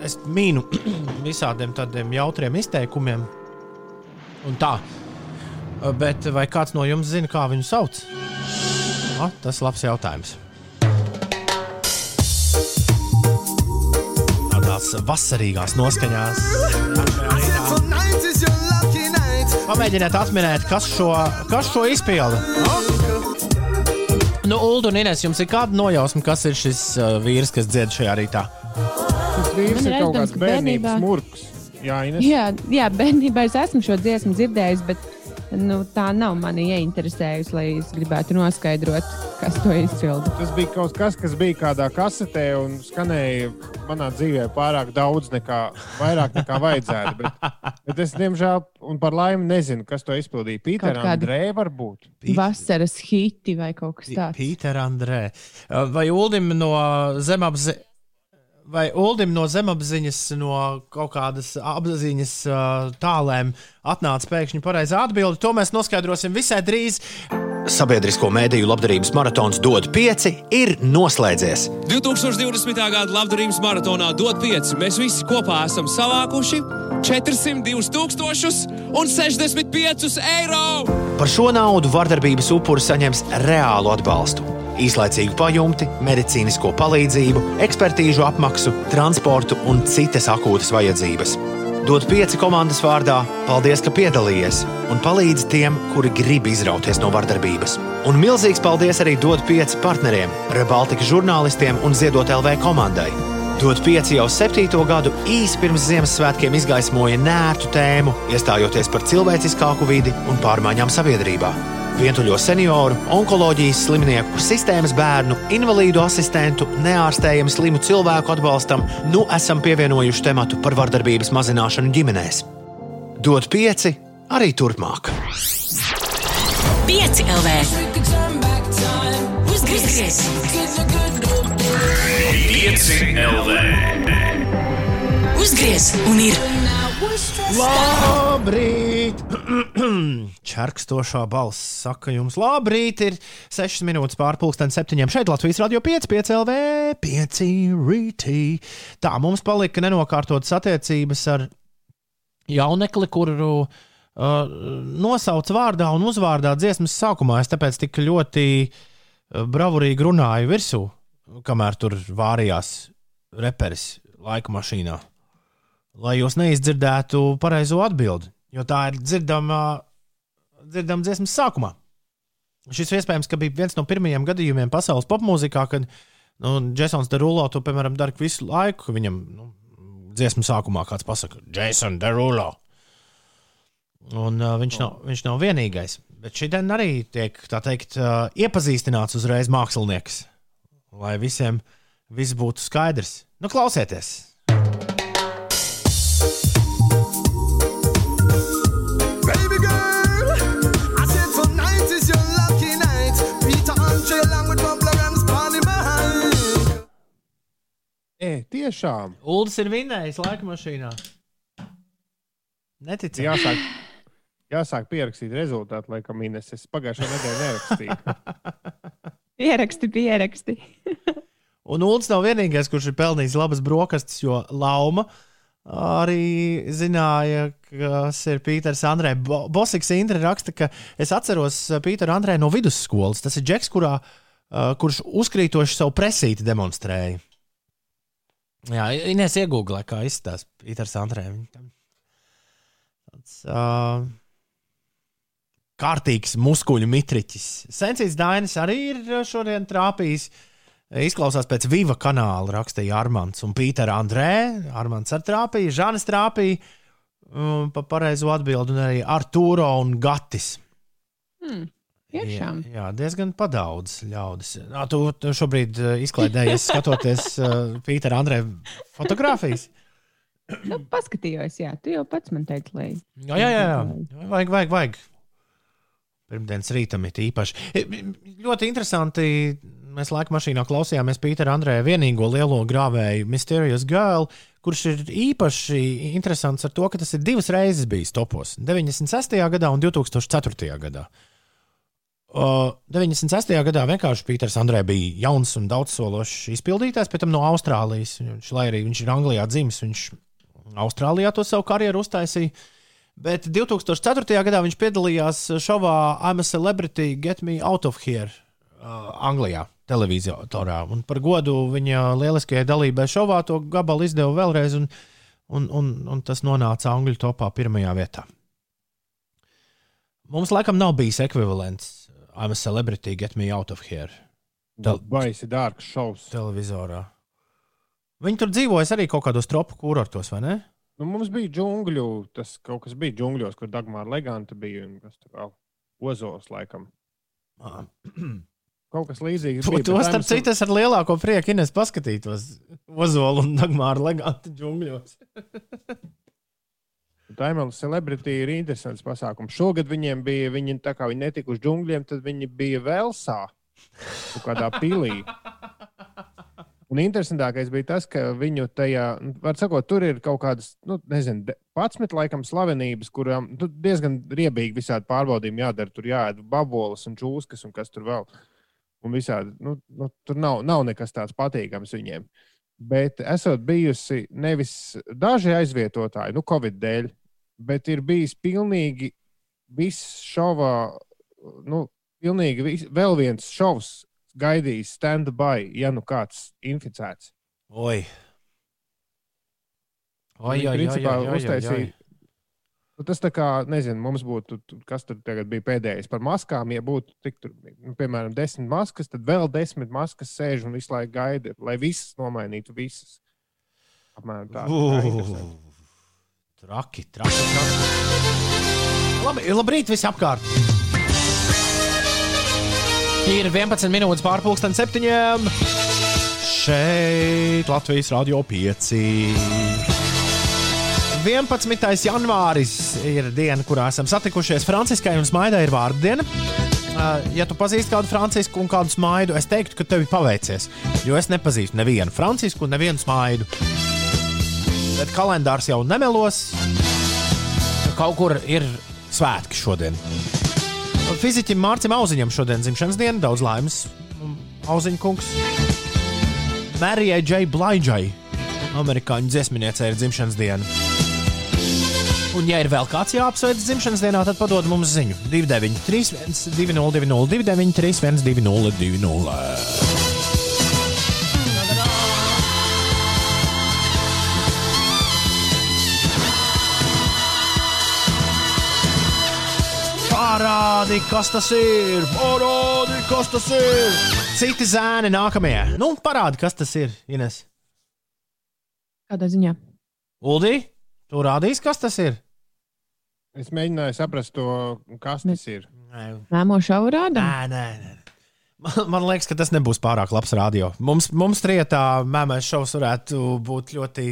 es mīnu visādiem tādiem jautriem izteikumiem. Un tā. Bet vai kāds no jums zina, kā viņu sauc? O, tas ir labs jautājums. Tādās vasarīgās noskaņās. Pamēģiniet atminēt, kas šo, kas šo izpilda. Nu, Ulu un Inês, jums ir kāda nojausma, kas ir šis uh, vīrs, kas dzied šajā rītā? Tas vīrs Man ir kaut kāds bērnības murgs. Jā, Ines. Jā, jā, bērnībā es esmu šo dziesmu dzirdējis, bet nu, tā nav mani ieinteresējusi, lai es gribētu noskaidrot, kas to izpilda. Tas bija kaut kas, kas bija kādā kasetē un skanēja manā dzīvē pārāk daudz, nekā, vairāk nekā vajadzētu. Bet, bet es, diemžēl, un par laimi nezinu, kas to izpildīja. Pīters Andrē varbūt. Vasaras hiti vai kaut kas tāds. Pīter Andrē. Vai Uldim no zemapziņas? Vai Uldim no zemapziņas, no kaut kādas apziņas uh, tālēm atnāca pēkšņi pareizā atbilde? To mēs noskaidrosim visai drīz. Sabiedrisko mēdīju labdarības maratons DOT 5 ir noslēdzies. 2020. gada labdarības maratonā DOT 5 mēs visi kopā esam savākuši 402 65 eiro! Par šo naudu vardarbības upuri saņems reālu atbalstu. Īslaicīgu pajumti, medicīnisko palīdzību, ekspertīžu apmaksu, transportu un citas akūtas vajadzības. Dot pieci komandas vārdā, paldies, ka piedalījies un palīdzi tiem, kuri grib izrauties no vardarbības. Un milzīgs paldies arī dot pieci partneriem, Rebaltika žurnālistiem un Ziedot LV komandai. Dot pieci jau septīto gadu īsi pirms Ziemassvētkiem izgaismoja nērtu tēmu, iestājoties par cilvēciskāku vidi un pārmaiņām sabiedrībā. Vientuļo senioru, onkoloģijas slimnieku, sistēmas bērnu, invalīdu asistentu, neārstējami slimu cilvēku atbalstam, nu esam pievienojuši tematu par vardarbības mazināšanu ģimenēs. Dot pieci arī turpmāk. 5 LV. Uzgriez! 5 LV. Uzgriez! Un ir Labrīt! Čerkstošā balss saka jums, labrīt! Ir 6 minūtes pārpusdienas septiņiem. Šeit Latvijas radio 5, 5 LV, 5 rītī. Tā mums palika nenokārtotas attiecības ar jaunekli, kuru uh, nosauc vārdā un uzvārdā dziesmas sākumā. Es tāpēc tik ļoti uh, bravurīgi runāju virsū, kamēr tur vārījās reperis laika mašīnā lai jūs neizdzirdētu pareizo atbildi. Jo tā ir dzirdama, dzirdama dziesmas sākumā. Šis iespējams bija viens no pirmajiem gadījumiem pasaules popmūzikā, kad nu, Jasons Derulo to, piemēram, dara visu laiku. Viņam nu, dziesmu sākumā kāds pasakā, Jason Derulo. Un, uh, viņš, nav, viņš nav vienīgais. Bet šī diena arī tiek teikt, uh, iepazīstināts uzreiz mākslinieks, lai visiem viss būtu skaidrs. Nu, klausieties! E, tiešām. Uldis ir vinnējis laika mašīnā. Neticami. Jāsāk, jāsāk pierakstīt rezultātu, laikam, Ines. Es pagājušā nedēļā nerakstīju. Pieraksti, pieraksti. Un Uldis nav vienīgais, kurš ir pelnījis labas brokastis, jo Lauma arī zināja, kas ir Pīters Andrē. Bo Bosiks Indra raksta, ka es atceros Pīteru Andrē no vidusskolas. Tas ir džeks, kurā, uh, kurš uzkrītoši savu presīti demonstrēja. Jā, Inês iegūglē, kā izskatās Pīters Andrē. Tāds, uh, kārtīgs muskuļu mitriķis. Sensīts Dainis arī ir šodien trāpījis. Izklausās pēc Viva kanāla, rakstīja Armāns un Pītera Andrē. Armāns ar trāpīja, Žanis trāpīja um, pa pareizo atbildi, un arī Arturo un Gatis. Hmm. Tiešām. Jā, jā, diezgan padaudz ļaudis. Nā, tu, tu šobrīd izklaidējies skatoties uh, Pītera Andrēja fotogrāfijas. Nu, paskatījos, jā, tu jau pats man teici, lai. Jā, jā, jā, jā. Vajag, vajag, vajag. Pirmdienas rītam ir īpaši. Ļoti interesanti. Mēs laika mašīnā klausījāmies Pītera Andrēja vienīgo lielo grāvēju Mysterious Girl, kurš ir īpaši interesants ar to, ka tas ir divas reizes bijis topos. 96. gadā un 2004. gadā. Uh, 96. gadā vienkārši Pīters Andrē bija jauns un daudzsološs izpildītājs, pēc tam no Austrālijas. Viņš, lai arī viņš ir Anglijā dzimis, viņš Austrālijā to savu karjeru uztaisīja. Bet 2004. gadā viņš piedalījās šovā I'm a Celebrity, Get Me Out of Here, uh, Anglijā, televizorā. Un par godu viņa lieliskajai dalībai šovā to gabalu izdeva vēlreiz, un, un, un, un tas nonāca Angļu topā pirmajā vietā. Mums laikam nav bijis ekvivalents I'm a Celebrity, Get Me Out of Here Tel- Baisi dārgs šovs. televizorā. Viņi tur dzīvojas arī kaut kādos tropu kurortos, vai ne? Nu, mums bija džungļu, tas kaut kas bija džungļos, kur Dagmāra Leganta bija un kas tur vēl Ozols laikam. Ah. Kaut kas līdzīgs. To, bija, to starp citu es ar lielāko prieku Ines paskatītos Ozolu un Dagmāru Legātu džungļos. Daimela Celebrity ir interesants pasākums. Šogad viņiem bija, viņi, tā kā viņi netika uz džungļiem, tad viņi bija Velsā, kādā pilī. Un interesantākais bija tas, ka viņu tajā, nu, var sakot, tur ir kaut kādas, nu, nezinu, 11 laikam slavenības, kurām nu, diezgan riebīgi visādi pārbaudījumi jādara. Tur jāēd babolas un čūskas un kas tur vēl. Un visādi, nu, nu, tur nav, nav nekas tāds patīkams viņiem. Bet esot bijusi nevis daži aizvietotāji, nu, Covid dēļ, bet ir bijis pilnīgi viss šovā, nu, pilnīgi vis, vēl viens šovs gaidījis stand-by, ja nu kāds inficēts. Oi! Oi, oi, principā oi, oi, oi, uztaisīja- oi. Nu, tas tā kā, nezinu, mums būtu, tu- kas tur bija pēdējais par maskām. Ja būtu, tik, tur, nu, piemēram, desmit maskas, tad vēl desmit maskas sēž un visu laiku gaida, lai visas nomainītu visas. Apmēram tā. Uh. Traki, traki, traki. Labi, labrīt, visi apkārt! Ir 11 minūtes pārpusdienas septiņiem. Šeit Latvijas Rādio 5. 11. janvāris ir diena, kurā esam satikušies. Franciskai un Smaidai ir vārdu diena. Uh, Ja tu pazīsti kādu francisku un kādu smaidu, es teiktu, ka tev ir paveicies. Jo es nepazīstu nevienu francisku un nevienu smaidu. Bet kalendārs jau nemelos. Kaut kur ir svētki šodien. Fiziķim Mārcim Auziņam šodien dzimšanas diena, daudz laimes. Auziņa kungs. Marijai Džai Blaidžai, amerikāņu dziesminiecei, ir dzimšanas diena. Un, ja ir vēl kāds jāapsveic dzimšanas dienā, tad padod mums ziņu. 293, 202, 293, 202. Parādi, kas tas ir! Parādi, kas tas ir! Citi zēni nākamie. Nu, parādi, kas tas ir, Ines. Kādā ziņā? Uldī, tu rādīsi, kas tas ir? Es mēģināju saprast to, kas tas ir. Mēmo šovu rāda? Nē, nē, nē. Man, man liekas, ka tas nebūs pārāk labs radio. Mums, mums trietā mēmais šovs varētu būt ļoti,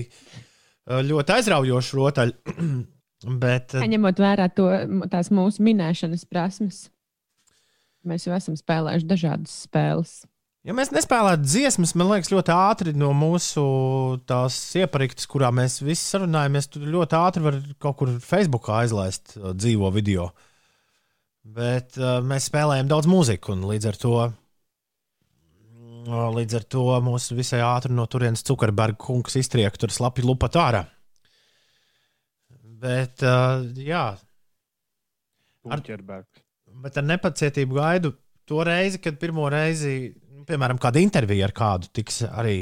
ļoti aizraujošs rotaļ. Bet eh, Ņemot vērā to, tās mūsu minēšanas prasmes, mēs jau esam spēlējuši dažādas spēles. Ja mēs nespēlētu dziesmas, man liekas, ļoti ātri no mūsu tās iepariktes, kurā mēs visi sarunājamies, tur ļoti ātri var kaut kur Facebookā aizlaist uh, dzīvo video. Bet uh, mēs spēlējam daudz mūziku, un līdz ar to, uh, līdz ar to mūs visai ātri no turienes Cukerberga kungs iztriek tur slapi lupat ārā. Bet, uh, jā, Ar-. Bet ar nepacietību gaidu to reizi, kad pirmo reizi, nu, piemēram, kāda intervija ar kādu tiks arī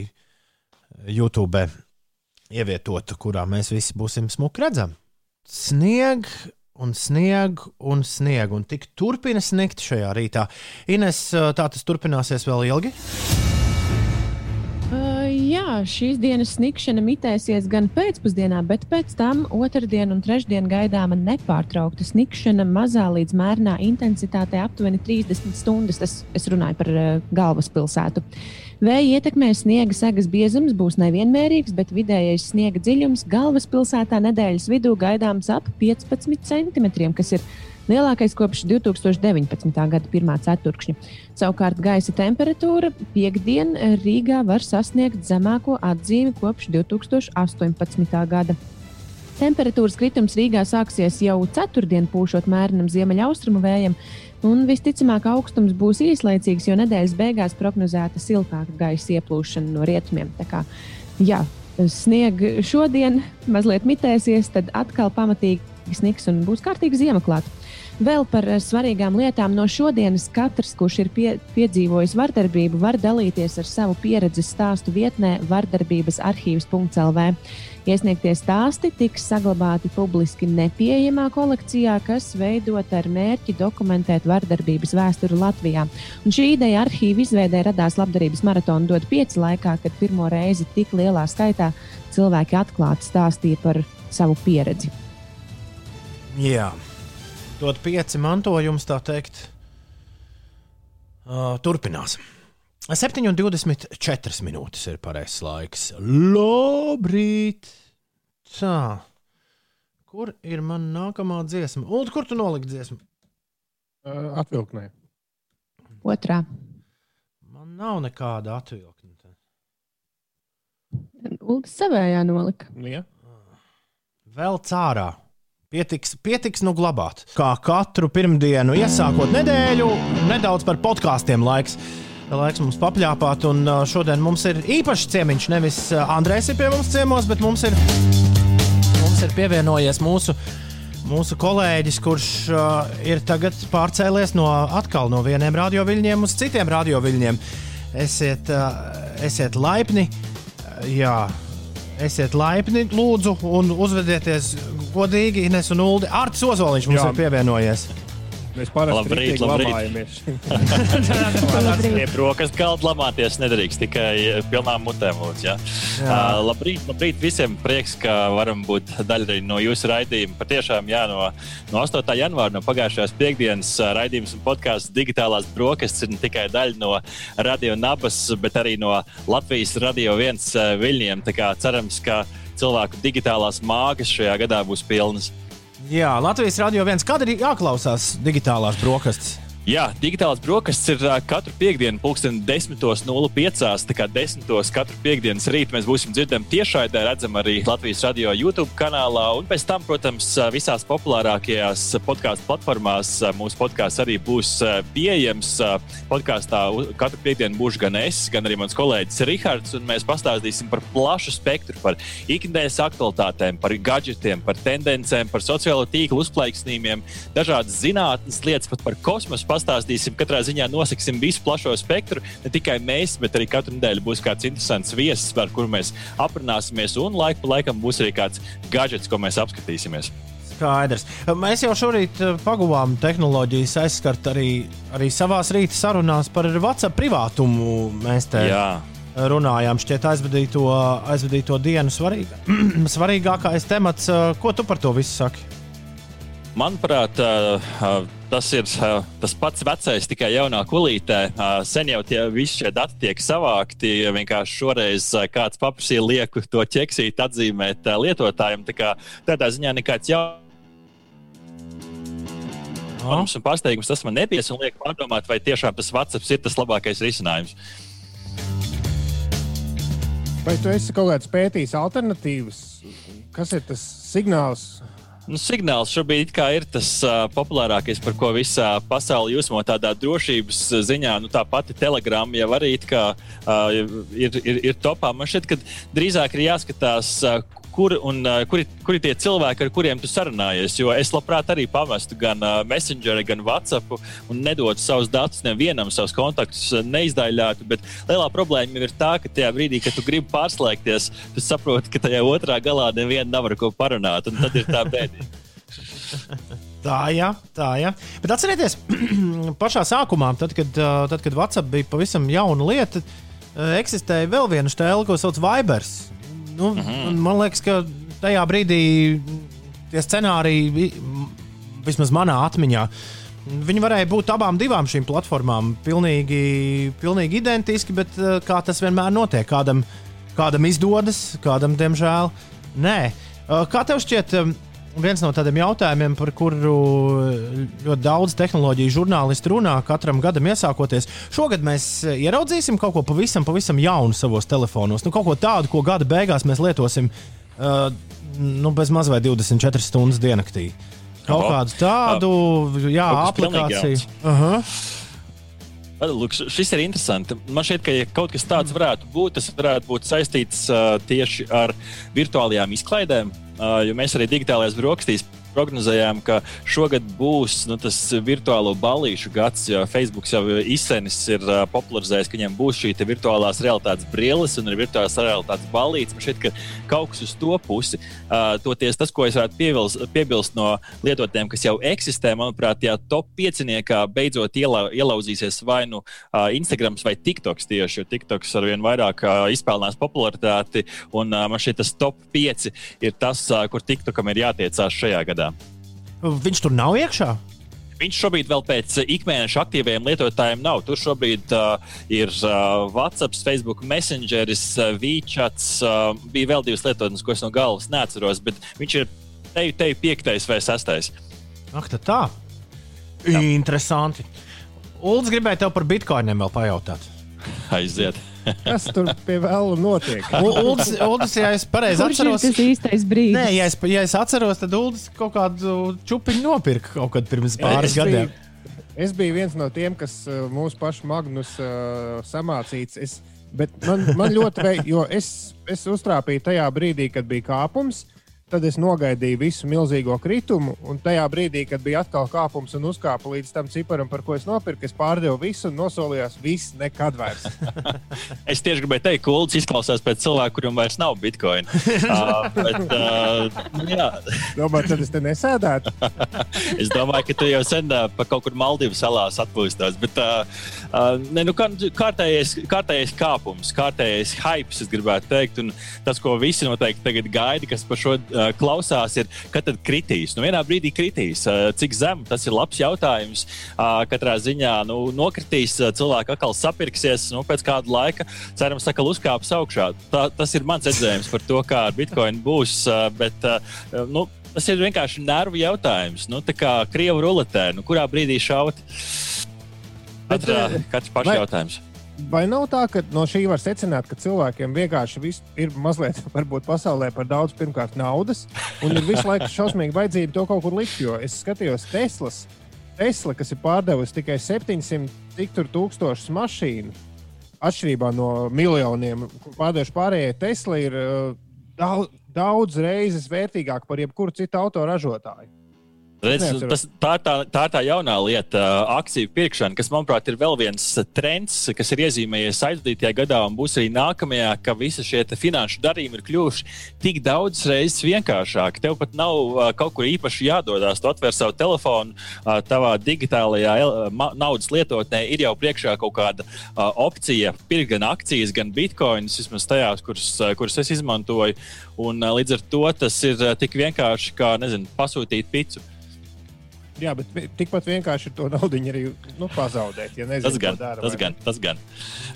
YouTube ievietota, kurā mēs visi būsim smuki redzami. Snieg un snieg un snieg, un tik turpina sniegt šajā rītā. Ines, tā tas turpināsies vēl ilgi. Jā, šīs dienas snikšana mitēsies gan pēcpusdienā, bet pēc tam otrdien un trešdien gaidāma nepārtraukta snikšana mazā līdz mērnā intensitātē aptuveni 30 stundas. Tas es runāju par uh, galvaspilsētu. Vēja ietekmē sniega segas biezums būs nevienmērīgs, bet vidējais sniega dziļums galvaspilsētā nedēļas vidū gaidāms ap 15 centimetriem, kas ir lielākais kopš 2019. gada pirmā ceturkšņa. Savukārt gaisa temperatūra piekdien Rīgā var sasniegt zemāko atzīmi kopš 2018. gada. Temperatūras kritums Rīgā sāksies jau ceturtdien, pūšot mērenam ziemeļaustrumu vējam, un visticamāk augstums būs īslaicīgs, jo nedēļas beigās prognozēta siltāka gaisa ieplūšana no rietumiem. Tā kā, jā, sniega šodien mazliet mitēsies, tad atkal pamatīgi sniks un būs kārtīgi ziema klāta. Vēl par eh, svarīgām lietām no šodienas katrs, kurš ir pie, piedzīvojis vardarbību, var dalīties ar savu pieredzi stāstu vietnē vardarbības arhīvs.lv. Iesniegtie stāsti tiks saglabāti publiski nepieejamā kolekcijā, kas veidota ar mērķi dokumentēt vardarbības vēsturi Latvijā. Un šī ideja arhīva izveidē radās labdarības maratona dot pieci laikā, kad pirmo reizi tik lielā skaitā cilvēki atklāti stāstīja par savu pieredzi. Jā, dot pieci mantojums, tā teikt. Uh, turpinās. 7,24 minūtes ir pareizais laiks. Labrīt! Tā. Kur ir mana nākamā dziesma? Un kur tu noliki dziesmu? Uh, Atvilknē. Otrā. Man nav nekāda atvilkne. Ulds savējā nolika. Ja? Vēl cārā. Pietiks, pietiks nu glabāt. Kā katru pirmdienu, iesākot nedēļu, nedaudz par podkāstiem laiks. Laiks mums papļāpāt, un uh, šodien mums ir īpašs ciemiņš. Nevis uh, Andrēs ir pie mums ciemos, bet mums ir, mums ir pievienojies mūsu, mūsu kolēģis, kurš uh, ir tagad pārcēlies no, atkal no vieniem radioviļņiem uz citiem radioviļņiem. Esiet, uh, esiet laipni, uh, jā, esiet laipni, lūdzu, un uzvedieties godīgi. Ines un Uldi. Arts Ozoliņš mums Jā. ir pievienojies. Mēs parasti Labrīt, rītīgi labrīt. labājamies. Pie brokastu galda lamāties nedrīkst tikai eh, pilnām mutēm. Lūdzu, ja? Uh, labrīt, labrīt visiem. Prieks, ka varam būt daļa no jūsu raidījuma. Patiešām, jā, no, no 8. janvāra, no pagājušās piekdienas ā, raidījums un podkāsts digitālās brokastis ir ne tikai daļa no Radio Nabas, bet arī no Latvijas Radio 1 ā, viļņiem. Tā kā cerams, ka cilvēku digitālās mākslas šajā gadā būs pilnas. Jā, Latvijas radio viens. Kad ir jāklausās digitālās brokastis? Jā, digitālās brokastis ir katru piekdienu, pulksten 10.05. Tā kā 10. katru piekdienas rītu mēs būsim dzirdami tiešraidē, redzam arī Latvijas radio YouTube kanālā. Un pēc tam, protams, visās populārākajās podkāstu platformās mūsu podkāsts arī būs pieejams. Podkāstā katru piekdienu būšu gan es, gan arī mans kolēģis Rihards. un Mēs pastāstīsim par plašu spektru, par ikdienas aktualitātēm, par gadgetiem, par tendencēm, par sociālo tīklu uzplaiksnījumiem, dažādas zinātnes lietas, pat par kosmosu pastāstīsim. Katrā ziņā nosaksim visu plašo spektru. Ne tikai mēs, bet arī katru nedēļu būs kāds interesants viesis, par kuru mēs aprunāsimies. Un laiku pa laikam būs arī kāds gadgets, ko mēs apskatīsimies. Skaidrs. Mēs jau šorīt eh, paguvām tehnoloģijas aizskart arī, arī savā rīta sarunās par WhatsApp privātumu. Mēs te Jā. runājām, šķiet, aizvadīto, aizvadīto dienu svarīgā, svarīgākais temats. Eh, Ko tu par to visu saki? Manuprāt, ā, ā, tas ir ā, tas pats vecais, tikai jaunā kulītē. Ā, Sen jau tie visi šie dati tiek savākti. Vienkārši šoreiz ā, kāds paprasīja lieku to ķeksīt, atzīmēt ā, lietotājiem. Tā kā tādā ziņā nekāds jautājums. Un pārsteigums tas man nebija. Un liek pārdomāt, vai tiešām tas WhatsApp ir tas labākais risinājums. Vai tu esi kaut kāds pētījis alternatīvas? Kas ir tas signāls? Nu, signāls šobrīd ir tas uh, populārākais, par ko visā pasaulē jūsmo tādā drošības ziņā. Nu, tā pati telegrāma jau arī kā, uh, ir, ir, ir topā. Man šķiet, ka drīzāk ir jāskatās. Uh, Kur, un, uh, kuri, kuri tie cilvēki, ar kuriem tu sarunājies? Jo es labprāt arī pamestu gan uh, Messenger, gan WhatsApp un nedotu savus datus nevienam, savus kontaktus uh, neizdaļātu. Bet lielā problēma ir tā, ka tajā brīdī, kad tu gribi pārslēgties, tu saproti, ka tajā otrā galā neviena nav ar ko parunāt. Un tad ir tā bēdīgi. Tā, jā, tā, jā. Bet atcerieties, pašā sākumā, tad, kad, tad, kad WhatsApp bija pavisam jauna lieta, eksistēja vēl viena stēle, ko sauc Vibers. Nu, mm -hmm. Man liekas, ka tajā brīdī tie scenāriji, vismaz manā atmiņā, viņi varēja būt abām divām šīm platformām pilnīgi, pilnīgi identiski, bet uh, kā tas vienmēr notiek, kādam, kādam izdodas, kādam, diemžēl, nē. Uh, Kā tev šķiet? Viens no tādiem jautājumiem, par kuru ļoti daudz tehnoloģiju žurnālisti runā katram gadam iesākoties. Šogad mēs ieraudzīsim kaut ko pavisam, pavisam jaunu savos telefonos. Nu, kaut ko tādu, ko gada beigās mēs lietosim uh, nu, bez maz vai 24 stundas diennaktī. Kaut Oho. kādu tādu jā, aplikāciju. Lūk, šis ir interesants. Man šķiet, ka ja kaut kas tāds varētu būt. Tas varētu būt saistīts uh, tieši ar virtuālajām izklaidēm. Uh, jo mēs arī digitālajās brokastīs prognozējām, ka šogad būs nu, tas virtuālo balīšu gads, jo Facebook jau izsenis ir uh, popularizējis, ka viņiem būs šī virtuālās realitātes brilles un virtuālās realitātes balīts. Man šķiet, ka kaut kas uz to pusi. Uh, toties tas, ko es varētu piebilst, piebilst no lietotājiem, kas jau eksistē, manuprāt, ja top pieciniekā beidzot iela, ielauzīsies vai nu uh, Instagram vai TikToks tieši, jo TikToks ar vien vairāk uh, izpelnās popularitāti, un uh, man šķiet, tas top 5 ir tas, uh, kur TikTokam ir jātiecās šajā gadā. Viņš tur nav iekšā. Viņš šobrīd vēl pēc uh, ikmēneša aktīviem lietotājiem nav. Tur šobrīd uh, ir uh, WhatsApp, Facebook, Messengeris, uh, WeChat. Uh, bija vēl divas lietotnes, ko es no galvas neatceros, bet viņš ir te te piektais vai sestais. Ak, tā tā. Interesanti. Ulds gribēja tev par bitkoiniem vēl pajautāt. Aiziet. Kas tur pie vēlu notiek? Uldis, Uldis, ja es pareizi ir atceros, tas īstais brīdis? Nē, ja es, ja es atceros, tad Uldis kaut kādu čupiņu nopirka kaut kad pirms pāris Es gadiem. biju- Es biju viens no tiem, kas uh, mūsu pašu Magnus uh, samācīts. Es, bet man, man ļoti veids, jo es, es uztrāpīju tajā brīdī, kad bija kāpums. Tad es nogaidīju visu milzīgo kritumu, un tajā brīdī, kad bija atkal kāpums un uzkāpa līdz tam ciparam, par ko es nopirku, es pārdevu visu un nosolījos, viss nekad vairs. Es tieši gribēju teikt, ka Ulrichs izklausās pēc cilvēka, kuram vairs nav bitkoina. uh, bet, uh, jā, Domāju, tad es te nesēdētu. es domāju, ka tu jau sen uh, pa kaut kur Maldīvu salās atpūstos. Bet, uh, uh, ne, nu, kā- kārtējais, kārtējais kāpums, kārtējais hype, es gribētu teikt. Un tas, ko visi noteikti tagad gaida, kas par šo uh, klausās, ir, kad tad kritīs. Nu, vienā brīdī kritīs. Uh, cik zemu tas ir labs jautājums. Uh, katrā ziņā nu, nokritīs, cilvēki atkal sapirksies nu, pēc kāda laika. Cerams, ka uzkāps augšā. Tā, tas ir mans redzējums par to, kā ar Bitcoin būs. Bet, nu, Tas ir vienkārši nervu jautājums. Nu, tā kā krievu ruletē, nu, kurā brīdī šaut? Katra, eh, katrs pašs jautājums. Vai nav tā, ka no šī var secināt, ka cilvēkiem vienkārši vis- ir mazliet, varbūt pasaulē par daudz pirmkārt naudas, un ir visu laiku šausmīgi vajadzība to kaut kur likt? Jo es skatījos Teslas, Tesla, kas ir pārdevusi tikai 700 cik tur tūkstošus mašīnu, atšķirībā no miljoniem, pārdevuši pārējie Tesla, ir uh, daudz, daudz reizes vērtīgāk par jebkuru citu autoražotāju. Redz, tas, tā, tā, tā ir tā jaunā lieta, akciju pirkšana, kas, manuprāt, ir vēl viens trends, kas ir iezīmējies aizvadītajā gadā un būs arī nākamajā, ka visi šie finanšu darījumi ir kļuvuši tik daudz reizes vienkāršāki. Tev pat nav uh, kaut kur īpaši jādodas. Tu atver savu telefonu, uh, tavā digitālajā naudas lietotnē ir jau priekšā kaut kāda uh, opcija pirkt gan akcijas, gan bitkoinus, vismaz tajās, kuras, kuras es izmantoju. Un, līdz ar to tas ir tik vienkārši kā nezinu, pasūtīt pitu. Jā, bet tikpat vienkārši ir to naudu arī nu, pazaudēt. Ja nezinu, Tas gan, dara, tas vai gan, tas gan.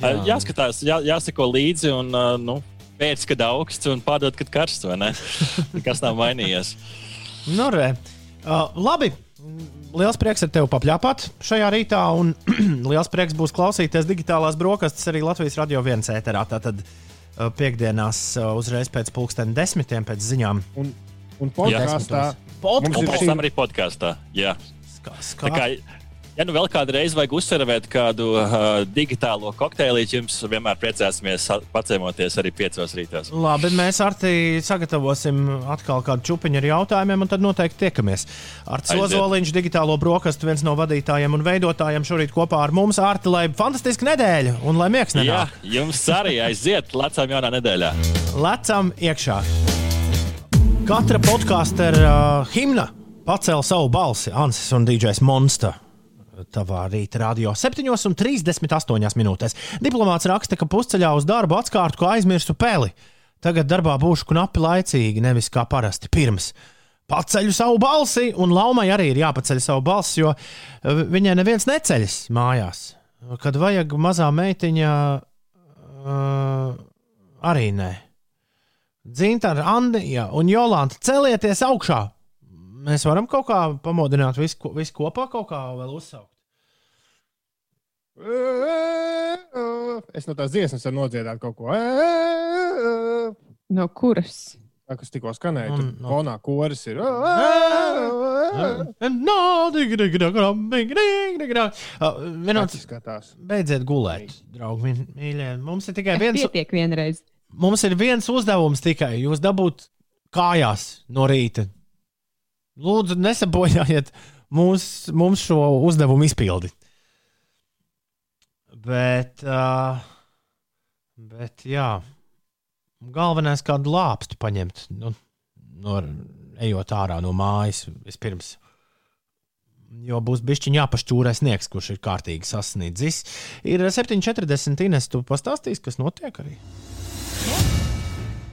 Jā. Jāskatās, jā, jāsako līdzi un uh, nu, pēc, kad augsts un pārdot, kad karsts, vai ne? Nekas nav mainījies. Nu, re. uh, labi. Liels prieks ar tevi papļāpāt šajā rītā, un liels prieks būs klausīties digitālās brokastis arī Latvijas radio viens ēterā. Tātad uh, piekdienās uh, uzreiz pēc pulksten desmitiem pēc ziņām. Un, un podkāstā Pod- mums Un ir pēc tam arī podkāstā. Jā. Ska, Tā ska, kā, ja nu vēl kādreiz vajag uzsverēt kādu uh, digitālo kokteilīti, jums vienmēr priecāsimies pacēmoties arī piecos rītos. Labi, mēs ar te sagatavosim atkal kādu čupiņu ar jautājumiem, un tad noteikti tiekamies. Ar. Cozoliņš, digitālo brokastu, viens no vadītājiem un veidotājiem šorīt kopā ar mums. Arti, lai fantastiska nedēļa un lai miegs Jā, nenāk. jums arī aiziet, lecām jaunā nedēļā. Lecam iekšā. Katra podkāstu ar uh, himna pacēla savu balsi. Ansis un DJs Monster tavā rīta radio 7,38 minūtēs. Diplomāts raksta, ka pusceļā uz darbu atskārtu, ka aizmirsu peli. Tagad darbā būšu knapi laicīgi, nevis kā parasti pirms. Paceļu savu balsi, un Laumai arī ir jāpaceļ savu balsi, jo eh, viņai neviens neceļas mājās. Kad vajag mazā meitiņa, uh, arī nē. Dzinta, Andija un Jolanta celieties augšā! Mēs varam kaut kā pamodināt visu, visu kopā, kaut kā vēl uzsaukt. Es no tās dziesmas varu nodziedāt kaut ko. No kuras? Tā, kas tikko skanēja, Un- tur fonā koris ir. Vienot, Skatās. beidziet gulēt, draugi, mī- mīļie. Mums ir tikai viens, Pietiek vienreiz. Mums ir viens uzdevums tikai. Jūs dabūt kājās no rīta. Lūdzu, nesabojājiet mūs, mums šo uzdevumu izpildi. Bet, uh, bet jā, galvenais kādu lāpstu paņemt, nu, no, ejot ārā no mājas vispirms. Jo būs bijis jāpašķūrē sniegs, kurš ir kārtīgi sasniedzis. Ir 7,40 Ines, tu pastāstīsi, kas notiek arī.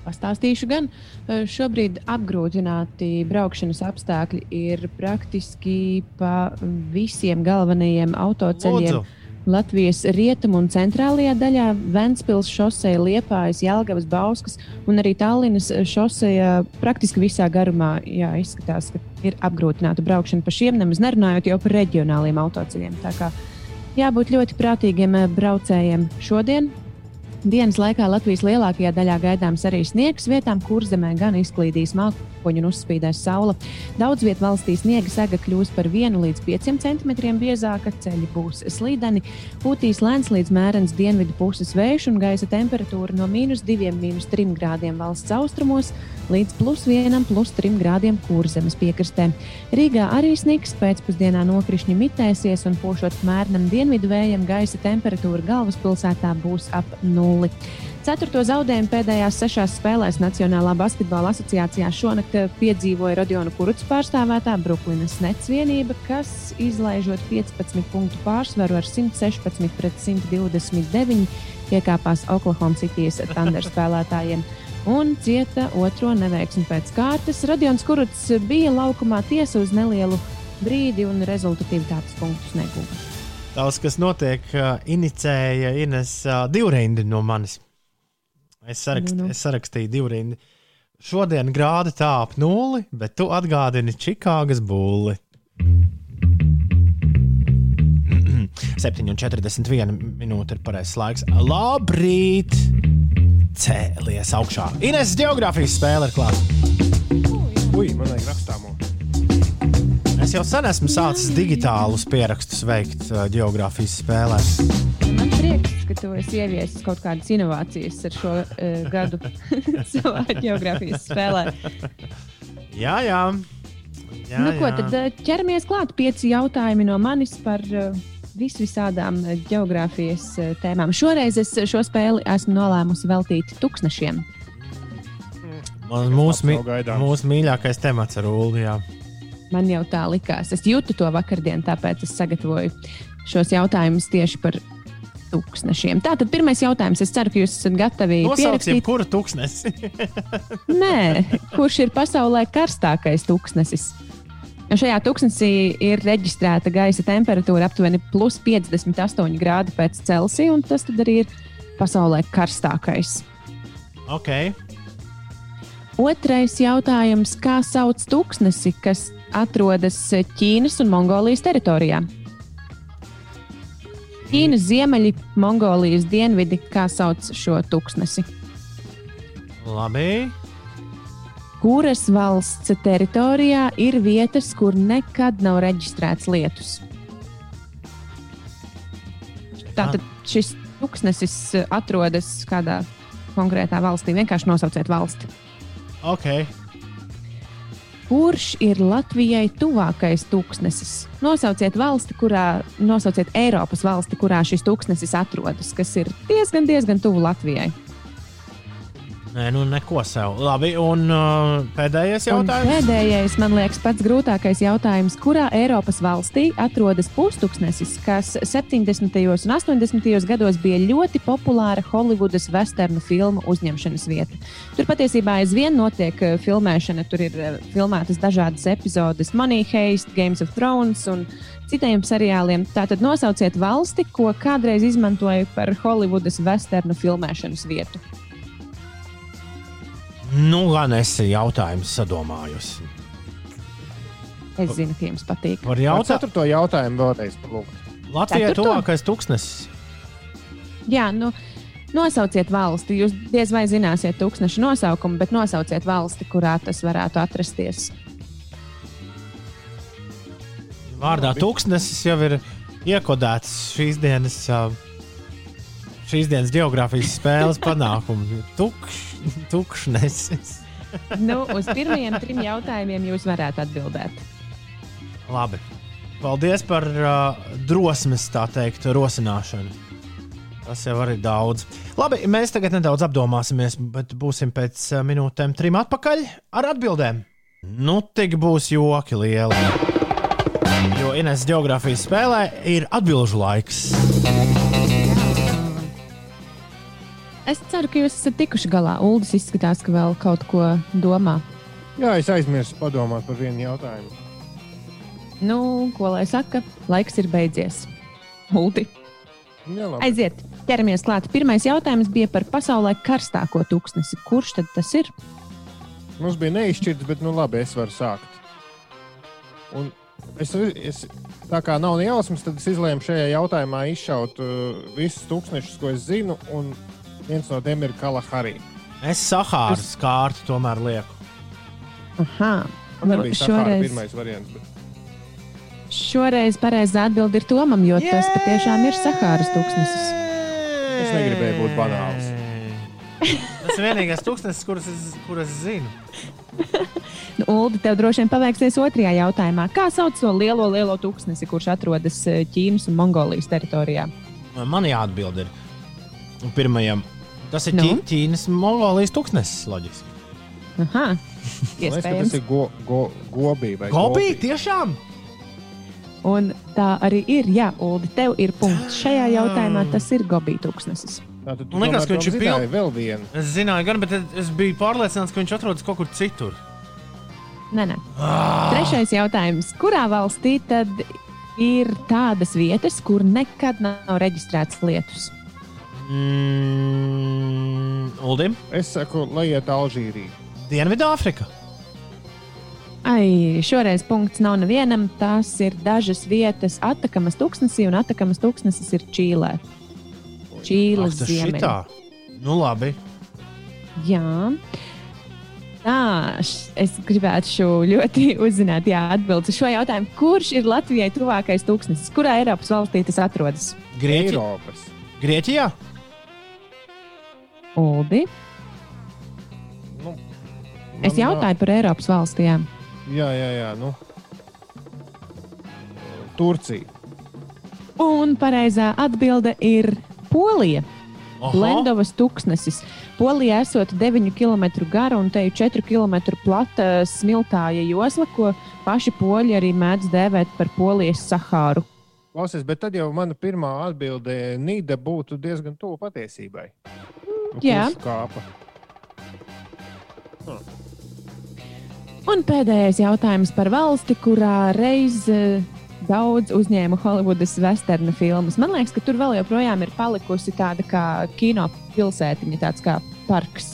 Pastāstīšu gan. Eh, Šobrīd apgrūtināti braukšanas apstākļi ir praktiski pa visiem galvenajiem autoceļiem. Lūdzu. Latvijas rietumu un centrālajā daļā, Ventspils šoseja, Liepājas, Jālgavas, Bauskas un arī Tallinas šoseja praktiski visā garumā. Jā, izskatās, ka ir apgrūtināta braukšana pa šiem, nemaz nerunājot jau par reģionāliem autoceļiem. Tā kā jābūt ļoti prātīgiem eh, braucējiem šodien. Dienas laikā Latvijas lielākajā daļā gaidāms arī sniegs, vietām, kur zemē gan izklīdīs mākoņi un uzspīdēs saule. Daudz vietā valstī sniega sega kļūs par 1 līdz 5 cm biezāka, ceļi būs slīdeni, pūtīs lēns līdz mērens dienvidu puses vējš un gaisa temperatūra no mīnus 2, mīnus 3 grādiem valsts austrumos līdz plus 1, plus 3 grādiem kurzemes piekrastē. Rīgā arī sniks, pēcpusdienā nokrišņi mitēsies un pūšot mērenam dienvidu vējam, gaisa temperatūra galvaspilsētā būs ap nulli. Ceturto zaudējumu pēdējās sešās spēlēs Nacionālā basketbola asociācijā šonakt piedzīvoja Rodionu Kurucu pārstāvētā Brooklynas Nets vienība, kas izlaižot 15 punktu pārsvaru ar 116 pret 129 piekāpās Oklahoma City's Thunder spēlētājiem. Un cieta otro neveiksmi pēc kārtas. Rodions Kurucs bija laukumā tiesa uz nelielu brīdi un rezultatīvitātes punktus neguva. Tas, kas notiek, inicēja Ines divrindi no manis. Es, sarakst, Nu, nu. es sarakstīju divrindi. Šodien grāda tā ap nulli, bet tu atgādini Čikāgas būli. 7,41 minūte ir pareizais laiks. Labrīt! Cēlies augšā. Ines geogrāfijas spēle ir klāta. Ui, man vajag rakstāmo. Es jau sen esmu sācis digitālus pierakstus veikt uh, geogrāfijas spēlē. Man prieks, ka tu esi ieviesis kaut kādas inovācijas ar šo uh, gadu savā geogrāfijas spēlē. Jā, jā. jā, nu, ko jā. tad ķeramies klāt? Pieci jautājumi no manis par uh, visvisādām uh, geogrāfijas uh, tēmām. Šoreiz es šo spēli esmu nolēmusi veltīt tūkstošiem. Man- Mūsu, mūsu mīļākais temats ar Ulu. Man jau tā likās. Es jūtu to vakardien, tāpēc es sagatavoju šos jautājumus tieši par tūkstošiem. Tātad pirmais jautājums. Es ceru, ka jūs esat gatavi Nosauksim, kura tūkstnesi. Nē, kurš ir pasaulē karstākais tūkstnesis? Šajā tūkstnesī ir reģistrēta gaisa temperatūra aptuveni plus 58 grādi pēc Celsija, un tas tad arī ir pasaulē karstākais. ok. Otrais jautājums. Kā sauc tūkstnesi, kas atrodas Ķīnas un Mongolijas teritorijā? Ķīnas ziemeļi, Mongolijas dienvidi, kā sauc šo tūkstnesi? Labi. Kuras valsts teritorijā ir vietas, kur nekad nav reģistrēts lietus? Tātad šis tūkstnesis atrodas kādā konkrētā valstī. Vienkārši nosauciet valsti. ok. Kurš ir Latvijai tuvākais tūkstnesis? Nosauciet valsti, kurā, nosauciet Eiropas valsti, kurā šis tūkstnesis atrodas, kas ir diezgan, diezgan tuvu Latvijai. Nē, nu neko sev. Labi, un uh, pēdējais Un jautājums. pēdējais, man liekas, pats grūtākais jautājums. Kurā Eiropas valstī atrodas pustuksnesis, kas 70. un 80. gados bija ļoti populāra Holivudas westernu filmu uzņemšanas vieta? Tur patiesībā aizvien notiek eh, filmēšana. Tur ir eh, filmētas dažādas epizodes, Money Heist, Games of Thrones un citiem seriāliem. Tātad nosauciet valsti, ko kādreiz izmantoja par Holivudas westernu filmēšanas vietu. Nu, gan esi jautājums sadomājusi. Es zinu, ka jums patīk. Par Jautā... jautājumu. Ceturto jautājumu vēlreiz palūgt. Latvijai Ceturto? tuvākais tūkstnesis. Jā, nu, nosauciet valsti. Jūs diez vai zināsiet tūkstošu nosaukumu, bet nosauciet valsti, kurā tas varētu atrasties. Vārdā tūkstnesis jau ir iekodēts šīs dienas, ā, šīs dienas geogrāfijas spēles panākumu. Tukš, tukšnesis. Nu, uz pirmajiem trim jautājumiem jūs varētu atbildēt. Labi. Paldies par uh, drosmes, tā teikt, rosināšanu. Tas jau arī daudz. Labi, mēs tagad nedaudz apdomāsimies, bet būsim pēc uh, minūtēm trim atpakaļ ar atbildēm. Nu, tik būs joki lieli. Jo Ines geogrāfijas spēlē ir atbildžu laiks. Es ceru, ka jūs esat tikuši galā. Uldis izskatās, ka vēl kaut ko domā. Jā, es aizmirsu padomāt par vienu jautājumu. Nu, ko lai saka, laiks ir beidzies. Uldi, Jā, labi. aiziet, ķeramies klāt. Pirmais jautājums bija par pasaulē karstāko tūkstnesi. Kurš tad tas ir? Mums bija neizšķirts, bet nu labi, es varu sākt. Un es, es, tā kā nav jausmas, tad es izlēmu šajā jautājumā izšaut uh, visus tūkstošus, ko es zinu, un viens no tiem ir Kalahari. Es Sahāras kārtu tomēr lieku. Aha, Man nebija Sahara šoreiz, pirmais variants. Bet... šoreiz pareizā atbilde ir Tomam, jo tas patiešām ir Sahāras tūkstnesis. Es negribēju būt banāls. Tas ir vienīgais tūkstnesis, kurus es, kurus es zinu. Nu, Uldi, tev droši vien paveiksies otrajā jautājumā. Kā sauc to lielo, lielo tūkstnesi, kurš atrodas eh, Ķīnas un Mongolijas teritorijā? Man jāatbild ir pirmajam. Tas ir Nu? Ķīnas Mongolijas tūkstnesis, loģiski. Aha, liekas, ka tas iespējams. ir go, go, gobī vai Gobī, tiešām! Un tā arī ir. Jā, Uldi, tev ir punkts. Šajā jautājumā tas ir Gobija tūkstnesis. Tātad tu Man liekas, ka viņš ir vēl zināji piln- vēl vienu. Es zināju, gan, bet es- biju pārliecināts, ka viņš atrodas kaut kur citur. Nē, nē. Trešais jautājums. Kurā valstī tad ir tādas vietas, kur nekad nav reģistrēts lietus? Mm, Uldim, Es saku, lai iet Alžīrija. Dienvidāfrika. Ai, šoreiz punkts nav nevienam. Tās ir dažas vietas Atakamas tūkstnesī, un Atakamas tūkstnesis ir Čīlē. Čīles šitā. Nu, labi. Jā. Tā, es gribētu šo ļoti uzzināt, jā, atbildēt uz šo jautājumu. Kurš ir Latvijai tuvākais tūkstnesis? Kurā Eiropas valstī tas atrodas? Grieķi... Eiropas. Grieķijā? Uldi. Nu, Es jautāju par Eiropas valstījām. nav- Jā, jā, jā. Nu. Turcija. Un pareizā atbilde ir Polija. Oho. Lendovas tūkstnesis. Polijā esot 9 km gara un te ir 4 km plata smiltāja josla, ko paši poļi arī mēdz dēvēt par Polijas Sahāru. Klausies, bet tad jau mana pirmā atbilde Nīda būtu diezgan tuvu patiesībai. Nu, Jā. Kāpa. Un pēdējais jautājums par valsti, kurā reiz eh, daudz uzņēma Holivudas westernu filmas. Man liekas, ka tur vēl joprojām ir palikusi tāda kā kino pilsētiņa, tāds kā parks.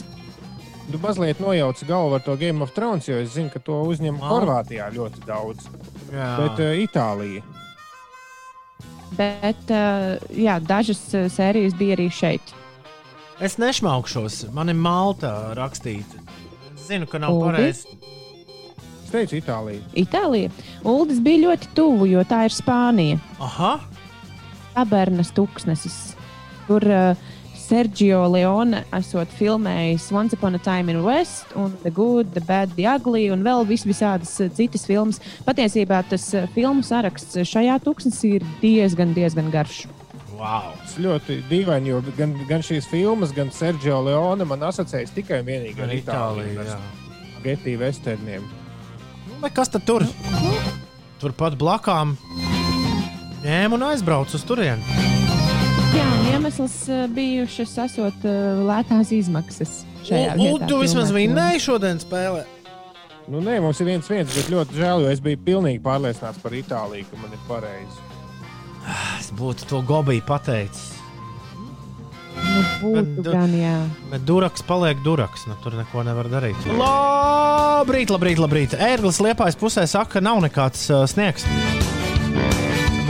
Tu mazliet nojauci galvu ar to Game of Thrones, jo es zinu, ka to uzņem Ah. Horvātijā ļoti daudz. Jā. Bet uh, Itālija. Bet uh, jā, dažas sērijas bija arī šeit. Es nešmaukšos. Man ir malta rakstīta. Es zinu, ka nav pareizi. Es teicu, Itālija. Itālija. Uldis bija ļoti tuvu, jo tā ir Spānija. Aha, Tabernas tūkstnesis. Tur uh, Sergio Leone esot filmējis Once Upon a Time in West, un The Good, The Bad, The Ugly, un vēl vis visādas uh, citas filmas. Patiesībā tas uh, filmu saraksts šajā tūkstnesī ir diezgan, diezgan garš. Wow. Tas ļoti dīvaini, jo gan, gan šīs filmas, gan Sergio Leone man asociējas tikai un vienīgi Ar Itāliju. Getī vesterniem. Nu, vai kas tad tur? Turpat blakām ņēma un aizbrauca uz turieni. Jā, iemesls uh, bijušas esot uh, lētās izmaksas. tu vismaz vinnēji šodien spēlē. Nu, nē, mums ir viens viens, bet ļoti žēl, jo es biju pilnīgi pārliecināts par Itāliju, ka man ir pareizi. Es būtu to gobiju pateicis. Nu, būtu Bet du- gan, jā. Bet duraks paliek duraks. Nu, tur neko nevar darīt. Labrīt, labrīt, labrīt. Ērglis liepājas pusē saka, ka nav nekāds uh, sniegs.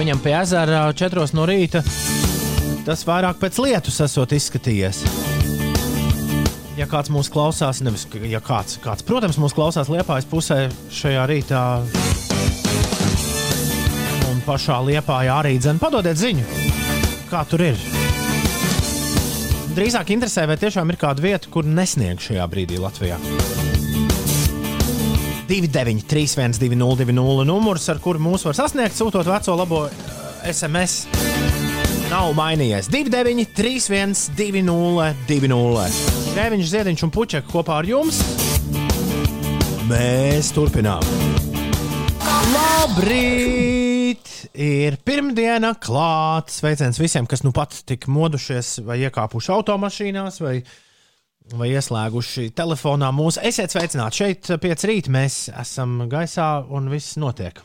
Viņam pie ezera 4 no rīta tas vairāk pēc lietus esot izskatījies. Ja kāds mūs klausās, nevis ja kāds, kāds protams, mūs klausās liepājas pusē šajā rītā. Un pašā liepā arī dzēn, padodiet ziņu, kā tur ir. Drīzāk interesē, vai tiešām ir kāda vieta, kur nesnieg šajā brīdī Latvijā. 293, 202, numurs, ar kuru mūs var sasniegt, sūtot veco labo eh, SMS. Nav mainījies. 293, 202. Grēviņš, Ziediņš un Puķeka kopā ar jums. Mēs turpinām. Labrīt! Ir pirmdiena klāta. Sveiciens visiem, kas nu pat tik modušies, vai iekāpuši automašīnās, vai, vai ieslēguši telefonā mūsu. Esiet sveicināti šeit, pieci rīt. Mēs esam gaisā un viss notiek.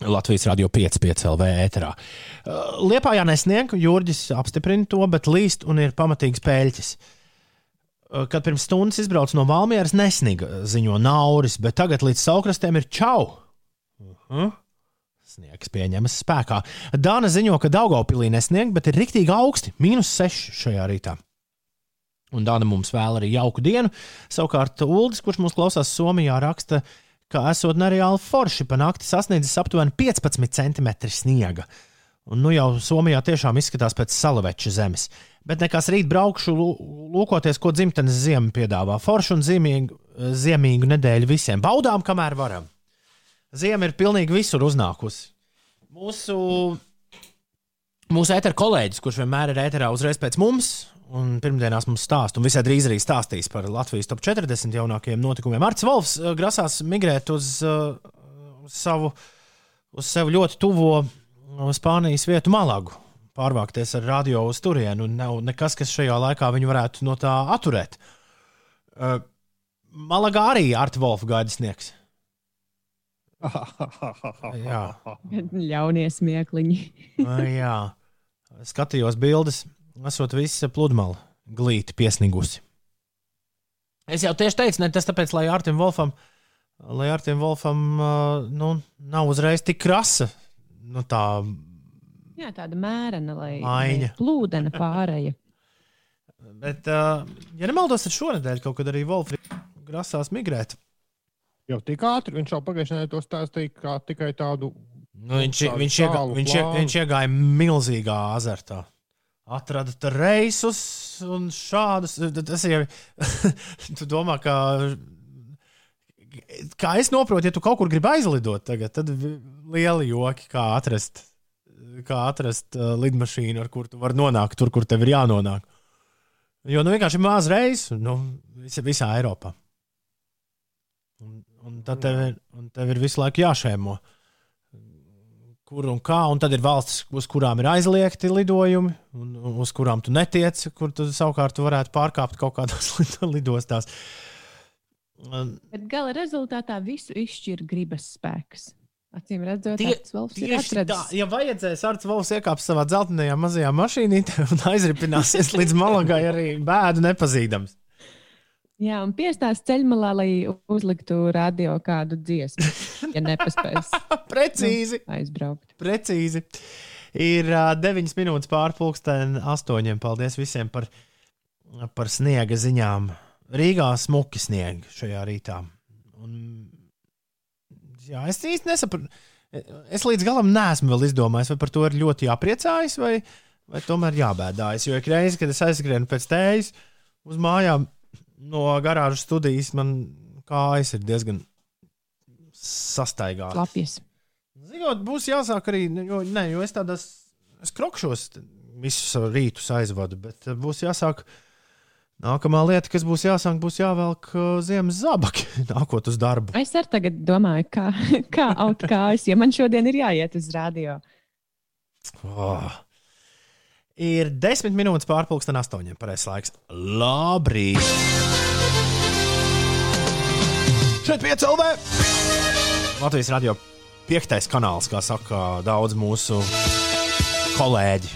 Latvijas radio 5,5 LV ēterā. Liepā jau nesniegu, Jurģis apstiprina to, bet līst un ir pamatīgs pēļķis. Kad pirms stundas izbraucu no Valmieras, nesniga ziņo Nauris, bet tagad līdz saukrastiem ir čau. Uh -huh. Sniegs pieņemas spēkā. Dāna ziņo, ka Daugopilī nesnieg, bet ir riktīgi augsti - mīnus 6 šajā rītā. Un Dāna mums vēl arī jauku dienu. Savukārt Uldis, kurš mūs klausās Somijā, raksta, ka esot nereāli forši pa nakti sasniedzis aptuveni 15 cm sniega. Un nu jau Somijā tiešām izskatās pēc salaveča zemes. Bet nekas rīt braukšu, lū- lūkoties, ko dzimtenes ziema piedāvā. Foršu un ziemīgu, ziemīgu nedēļu visiem. Baudām, kamēr varam. Ziema ir pilnīgi visur uznākusi. Mūsu, mūsu ēteru kolēģis, kurš vienmēr ir ēterā uzreiz pēc mums, un pirmdienās mums stāsta, un visai drīz arī stāstīs par Latvijas top 40 jaunākajiem notikumiem. Arts Volfs eh, grasās migrēt uz, eh, uz savu, uz sev ļoti tuvo eh, Spānijas vietu Malagu. Pārvākties ar radio uz turieni, un nav nekas, kas šajā laikā viņu varētu no tā atturēt. Eh, Malagā arī Arts Volfs gaida sniegs. Jā. Ļaunie smiekliņi. Jā, skatījos bildes. Esot visa pludmale glīti piesnigusi. Es jau tieši teicu, ne tas tāpēc, lai Artim Wolfam, lai Artim Wolfam uh, nu, nav uzreiz tik krasa. Nu, tā, Jā, tāda mērena, lai Maiņa. lai plūdena pārēja. bet, ja nemaldos, tad šonadēļ kaut kad arī Wolfs grasās migrēt. Jau tik ātri viņš jau pagājušajā nedēļā to stāstīja kā tikai tādu. Nu, viņš, tādu viņš, iegā, viņš, ie- plānu. viņš iegāja milzīgā azartā. Atrada tur reisus un šādus. Tas jau tu domā, ka. Kā es saprotu, ja tu kaut kur gribi aizlidot, tagad, tad lieli joki, kā atrast, kā atrast uh, lidmašīnu, ar kuru tu vari nonākt tur, kur tev ir jānonāk. Jo nu, vienkārši ir maz reizes nu, visā Eiropā. Un, un tad tev, ir- un tev ir visu laiku jāšēmo kur un kā, un tad ir valstis, uz kurām ir aizliegti lidojumi, un uz kurām tu netiec, kur tu savukārt tu varētu pārkāpt kaut kādās lid- lidostās. Bet gala rezultātā visu izšķir gribas spēks. Acīm redzot, tas vēl ir Tieši tā, ja vajadzēs, Arts Vovs iekāps savā dzeltenajā mazajā mašīnītē un aizripināsies līdz Malagai arī bēdu nepazīdams. Jā, un piestās ceļmalā, lai uzliktu radio kādu dziesmu, ja nepaspēs Precīzi! aizbraukt. Precīzi. Ir uh, 9 minūtes pārpusdienā, 8. Paldies visiem par, par sniega ziņām. Rīgā smuki sniega šajā rītā. Un, jā, es īsti nesaprotu. Es līdz galam neesmu vēl izdomājis, vai par to ir ļoti jāpriecājas, vai, vai tomēr jābēdājas. Jo ik reizi, kad es aizskrienu pēc tējas uz mājām no garāžas studijas, man kājas ir diezgan sastaigātas. Lapjas. Zinot, būs jāsāk arī, jo, ne, jo es tādas es krokšos visus rītus aizvadu. Bet būs jāsāk. Nākamā lieta, kas būs jāsāk, būs jāvelk uh, ziemas zābaki, nākot uz darbu. Es arī tagad domāju, kā, kā aut kājas, ja man šodien ir jāiet uz radio. Oh. Ir desmit minūtes pārpusdien astoņiem. Pareizais laiks. Labrīt! Šeit pieci LV! Latvijas radio piektais kanāls, kā saka daudz mūsu kolēģi.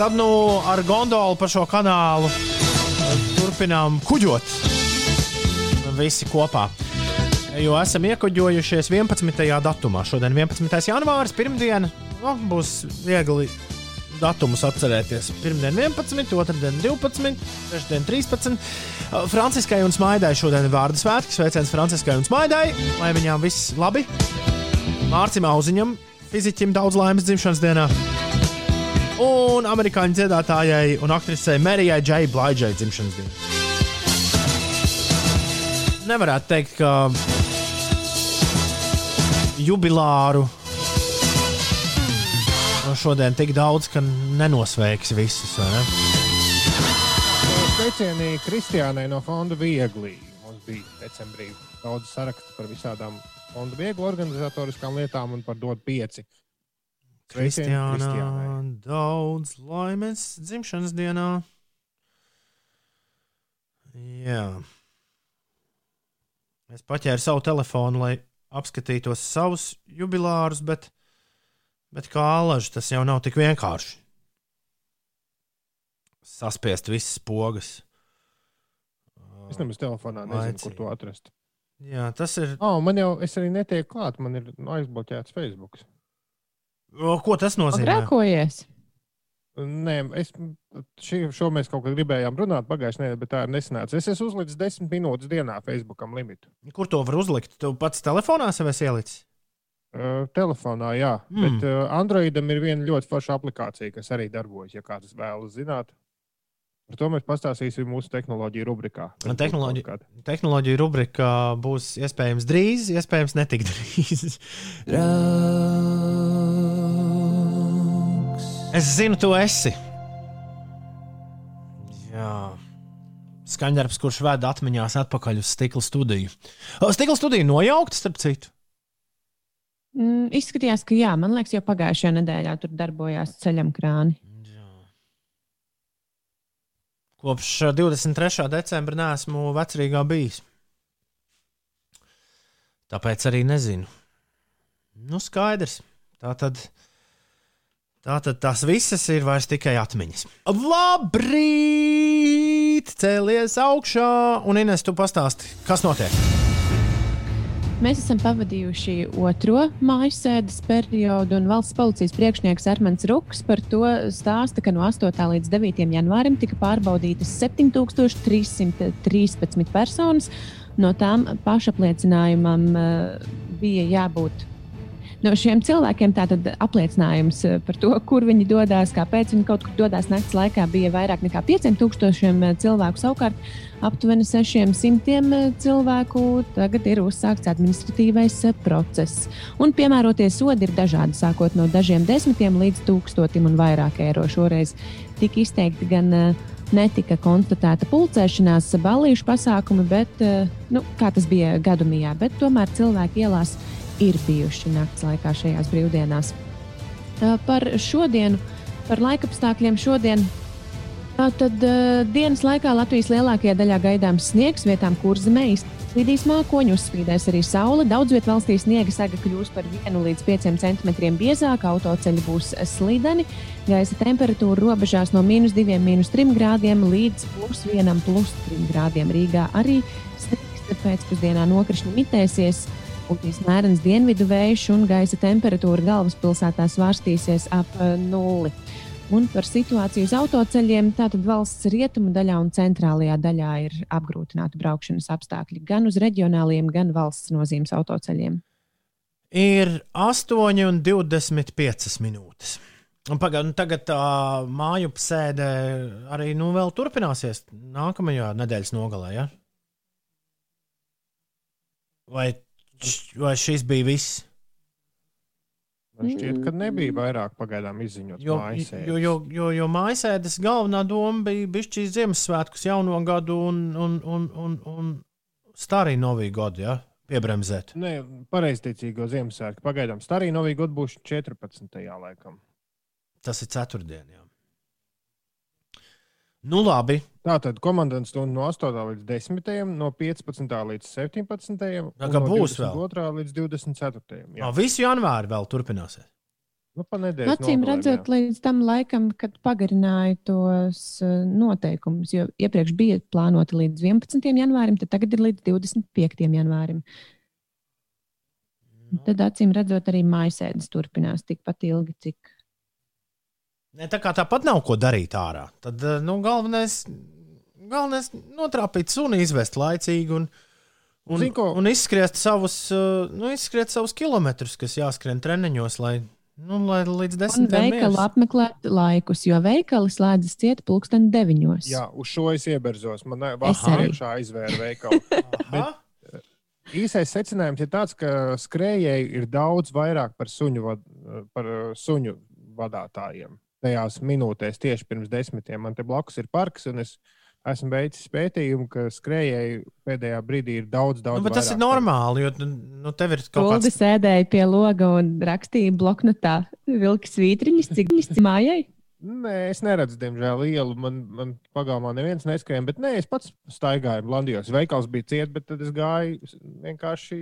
Tad nu ar gondolu pa šo kanālu turpinām kuģot. Visi kopā. Jo esam iekuģojušies 11. datumā. Šodien 11. janvāris, pirmdiena. Nu, būs viegli datumus atcerēties. Pirmdien 11, otrdien 12, trešdien 13. Uh, Franciskai un Smaidai šodien ir vārdu svētki. Sveiciens Franciskai un Smaidai, lai viņām viss labi. Mārcim Auziņam, fiziķim daudz laimes dzimšanas dienā. Un amerikāņu dziedātājai un aktrisei Marijai Džai Blaidžai dzimšanas dienā. Nevarētu teikt, ka jubilāru šodien tik daudz, ka nenosveiks visus. Ne? Sveicieni Kristiānai no Fonda Viegli. Mums bija decembrī daudz sarakstu par visādām Fonda Viegli organizatoriskām lietām un par dod pieci. Kristiāna, daudz laimes dzimšanas dienā. Jā. Es paķēru savu telefonu, lai apskatītos savus jubilārus, bet, bet kā alaži tas jau nav tik vienkārši. Saspiest visas pogas. Es nemaz telefonā nezinu, kur to atrast. Jā, tas ir. Oh, man jau, es arī netieku klāt, man ir aizbloķēts Facebook. O, Ko tas nozīmē? Grēkojies. Nē, es, šī, šo mēs kaut kad gribējām runāt pagājušajā nedēļā, bet tā ir nesanāca. Es esmu uzlicis desmit minūtes dienā Facebookam limitu. Kur to var uzlikt? Tu pats telefonā sev esi ielicis? Telefonā, jā. Mm. Bet uh, Androidam ir viena ļoti forša aplikācija, kas arī darbojas, ja kāds vēlas zināt. Par to mēs pastāstīsim mūsu tehnoloģiju rubrikā. būs Tehnoloģija- rubrika būs iespējams drīz, iespējams netik drīz. Es zinu, tu esi. Jā. Skaņdarbs, kurš veda atmiņās atpakaļ uz stikla studiju. Stikla studija nojaukta, starp citu. Mm, izskatījās, ka jā, man liekas, jau pagājušajā nedēļā tur darbojās ceļam krāni. Kopš ā, 23. decembra neesmu vecrīgā bijis. Tāpēc arī nezinu. Nu, skaidrs. Tā tad. Tā tad tās visas ir vairs tikai atmiņas. Labrīt! Cēlies augšā, un Ines, tu pastāsti, kas notiek? Mēs esam pavadījuši otro mājasēdes periodu, un valsts policijas priekšnieks Armāns Ruks par to stāsta, ka no 8. līdz 9. janvārim tika pārbaudītas 7313 personas. No tām pašapliecinājumam eh, bija jābūt no šiem cilvēkiem tātad apliecinājums eh, par to, kur viņi dodas, kāpēc viņi kaut kur dodas naktas laikā, bija vairāk nekā 5000 cilvēku. Savukārt aptuveni 600 cilvēku tagad ir uzsākts administratīvais eh, process. Un piemērotie sodi ir dažādi, sākot no dažiem desmitiem līdz tūkstotim un vairāk eiro. Šoreiz tika izteikti gan eh, netika konstatēta pulcēšanās, balīšu pasākumi, bet, eh, nu, kā tas bija gadumijā, bet tomēr cilvēki ielās ir bijuši naktas laikā šajās brīvdienās. Par šodienu, par laikapstākļiem šodien. Tad dienas laikā Latvijas lielākajā daļā gaidāms sniegs, vietām kurzemē izspīdīs mākoņi, uzspīdēs arī saule. Daudz vietā valstī sniega sega kļūs par 1 līdz 5 cm biezāka, autoceļi būs slīdeni. Gaisa temperatūra robežās no minus 2, minus 3 grādiem līdz plus 1, plus 3 grādiem. Rīgā arī sniegs, pēcpusdienā nokrišņi mitēsies. Putīs mērens dienvidu vējš un gaisa temperatūra galvaspilsētā svārstīsies ap eh, nulli. Un par situāciju uz autoceļiem, tātad valsts rietumu daļā un centrālajā daļā ir apgrūtināti braukšanas apstākļi gan uz reģionāliem, gan valsts nozīmes autoceļiem. Ir 8,25 minūtes. Un Pagaid, nu tagad tā māju sēde arī nu, vēl turpināsies nākamajā nedēļas nogalē. Ja? Vai, vai šis bija viss? Man šķiet, ka nebija vairāk pagaidām izziņots Jo, jo, jo, jo, jo mājasēdes galvenā doma bija bijusi Ziemassvētkus, jauno gadu un, un, un, un, un starī novī gadu, ja? piebremzēt. Nē, pareizticīgo Ziemassvētku. Pagaidām starī novī gadu būs 14. laikam. Tas ir ceturtdien. Jā. Nu, labi. Tātad komandants stundu no 8 līdz 10, no 15 līdz 17, Tā un kā no būs vēl. 22 līdz 24. Jā, No, visu janvāri vēl turpināsies. nu, Acīm redzot, jā. līdz tam laikam, kad pagarināja tos eh, noteikumus, jo iepriekš bija plānoti līdz 11. janvārim, tad tagad ir līdz 25. janvārim. Un Tad, acīm redzot, arī mājasēdes turpinās tikpat ilgi, cik. Ne, tā kā tāpat nav ko darīt ārā. Tad eh, nu, galvenais, galvenais notrāpīt suni, izvest laicīgi un, un, Zini ko? un izskriest, savus, eh, nu, izskriest savus kilometrus, kas jāskrien treniņos, lai, nu, lai līdz desmitiem veikalu apmeklēt laikus, jo veikali slēdzas ciet pulksten deviņos. Jā, uz šo es ieberzos. Man Es vasarā arī. iekšā aizvēra veikalu. Aha. Īsais secinājums ir tāds, ka skrejēji ir daudz vairāk par suņu, vad, par suņu vadītājiem. Tajās minūtēs, tieši pirms desmitiem, man te blakus ir parks, un es esmu veicis pētījumu, ka skrejēji pēdējā brīdī ir daudz, daudz Nu, bet tas ir normāli, jo nu, tev ir kaut Kuldi kāds. sēdēja pie loga un rakstīja bloknotā vilka svītriņas, cik viņas mājai. Nē, es neredzu, diemžēl, ielu. Man, man pagalmā neviens neskrēja, bet nē, es pats staigāju Landijos. Veikals bija ciets, bet tad es gāju vienkārši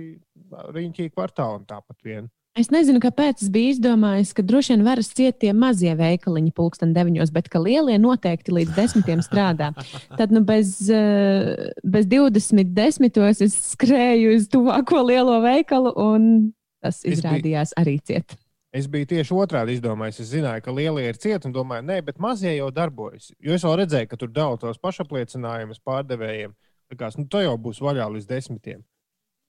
riņķī kvartālā un tāpat vien. Es nezinu, kāpēc es biju izdomājis, ka droši vien varas ciet tie mazie veikaliņi, pulksten deviņos, bet ka lielie noteikti līdz desmitiem strādā. Tad nu, bez, eh, bez 20 desmitos es skrēju uz tuvāko lielo veikalu, un tas izrādījās arī ciet. Es biju tieši otrādi izdomājis. Es zināju, ka lielie ir cieti un domāju, nē, bet mazie jau darbojas. Jo es vēl redzēju, ka tur daudz tos pašapliecinājumus pārdevējiem. Likās, nu, to jau būs vaļā līdz desmitiem.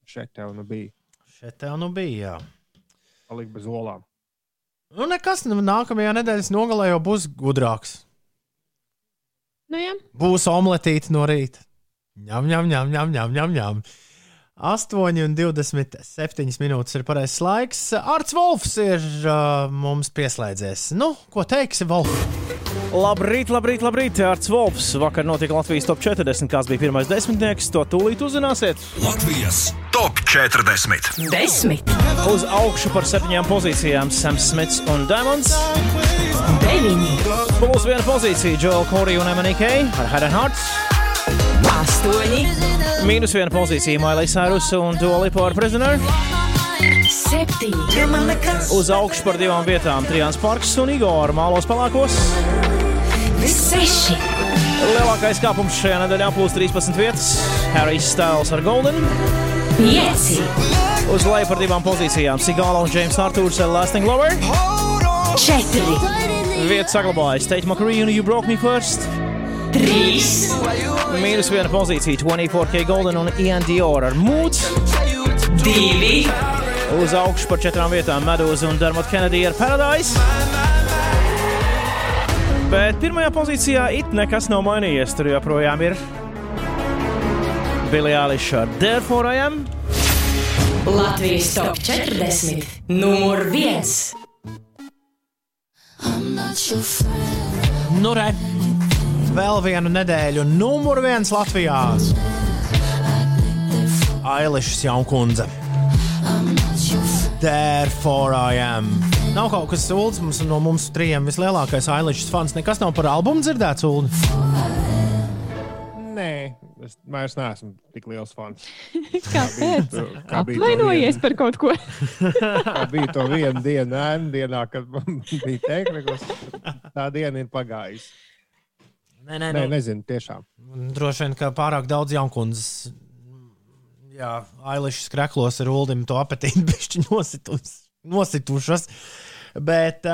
Šeit tev nu bija. Šeit tev nu bija. Jā. Palikt bez olām. Nu, nekas, nu, nākamajā nedēļas nogalē jau būs gudrāks. Nu, jā. Būs omletīte no rīta. Ņem, ņem, ņem, ņem, ņem, ņem, ņem. 8,27 minūtes ir pareizais laiks. Arts Volfs ir uh, mums pieslēdzies. Nu, ko teiksi, Volf? Labrīt, labrīt, labrīt! Arts Volfs. Vakar notika Latvijas top 40. Kas bija pirmais desmitnieks, to tūlīt uzzināsiet. Latvijas top 40. Desmit, Uz augšu par septiņām pozīcijām Sams Smits un Diamonds. deviņi, Plus viena pozīcija Joel Corey un MNK ar Head and Hearts. astoņi, Mīnus viena pozīcija Mailai Cyrus un Duolipo ar Prisoner. Septiņi, Uz augšu par divām vietām Trijāns Parks un Igor Mālos palākos. seši, Lielākais kāpums šajā nedēļā plus 13 vietas Harrijs Styles ar Golden. pieci, Uz leju par divām pozīcijām Sigāla un James Arthurs ar Lasting Lover. četri, Vietu saglabājas Tate McCree un You Broke Me First. trīs, Mīnus viena pozīcija 24K Golden un Ian Dior ar Moods. divi, Uz augšu par četrām vietām Medusa un Dermot Kennedy ar Paradise. Bet pirmajā pozīcijā it nekas nav mainījies. Tur joprojām ir Billie Eilish ar Therefore I Am. Latvijas top 40, numur viens. Nu, re. Vēl vienu nedēļu, numur viens Latvijā. Ailišs jaunkundze. Therefore I am. Nav kaut kas sūds mums no mums trijiem vislielākais Ailišs fans. Nekas nav par albumu dzirdēts, Ulu. Nē, es vairs neesmu tik liels fans. Kāpēc? Kā Apvainojies par kaut ko. Kā bija to vienu dienu, ēnu dienā, kad man bija tehnikas. Tā diena ir pagājusi. Nē, nē, Nē, nu, nezinu, tiešām. droši vien, ka pārāk daudz jaunkundzes. Jā, Ailišs kreklos ar Ulim to apetīti bišķi nositus, nositušas. Bet,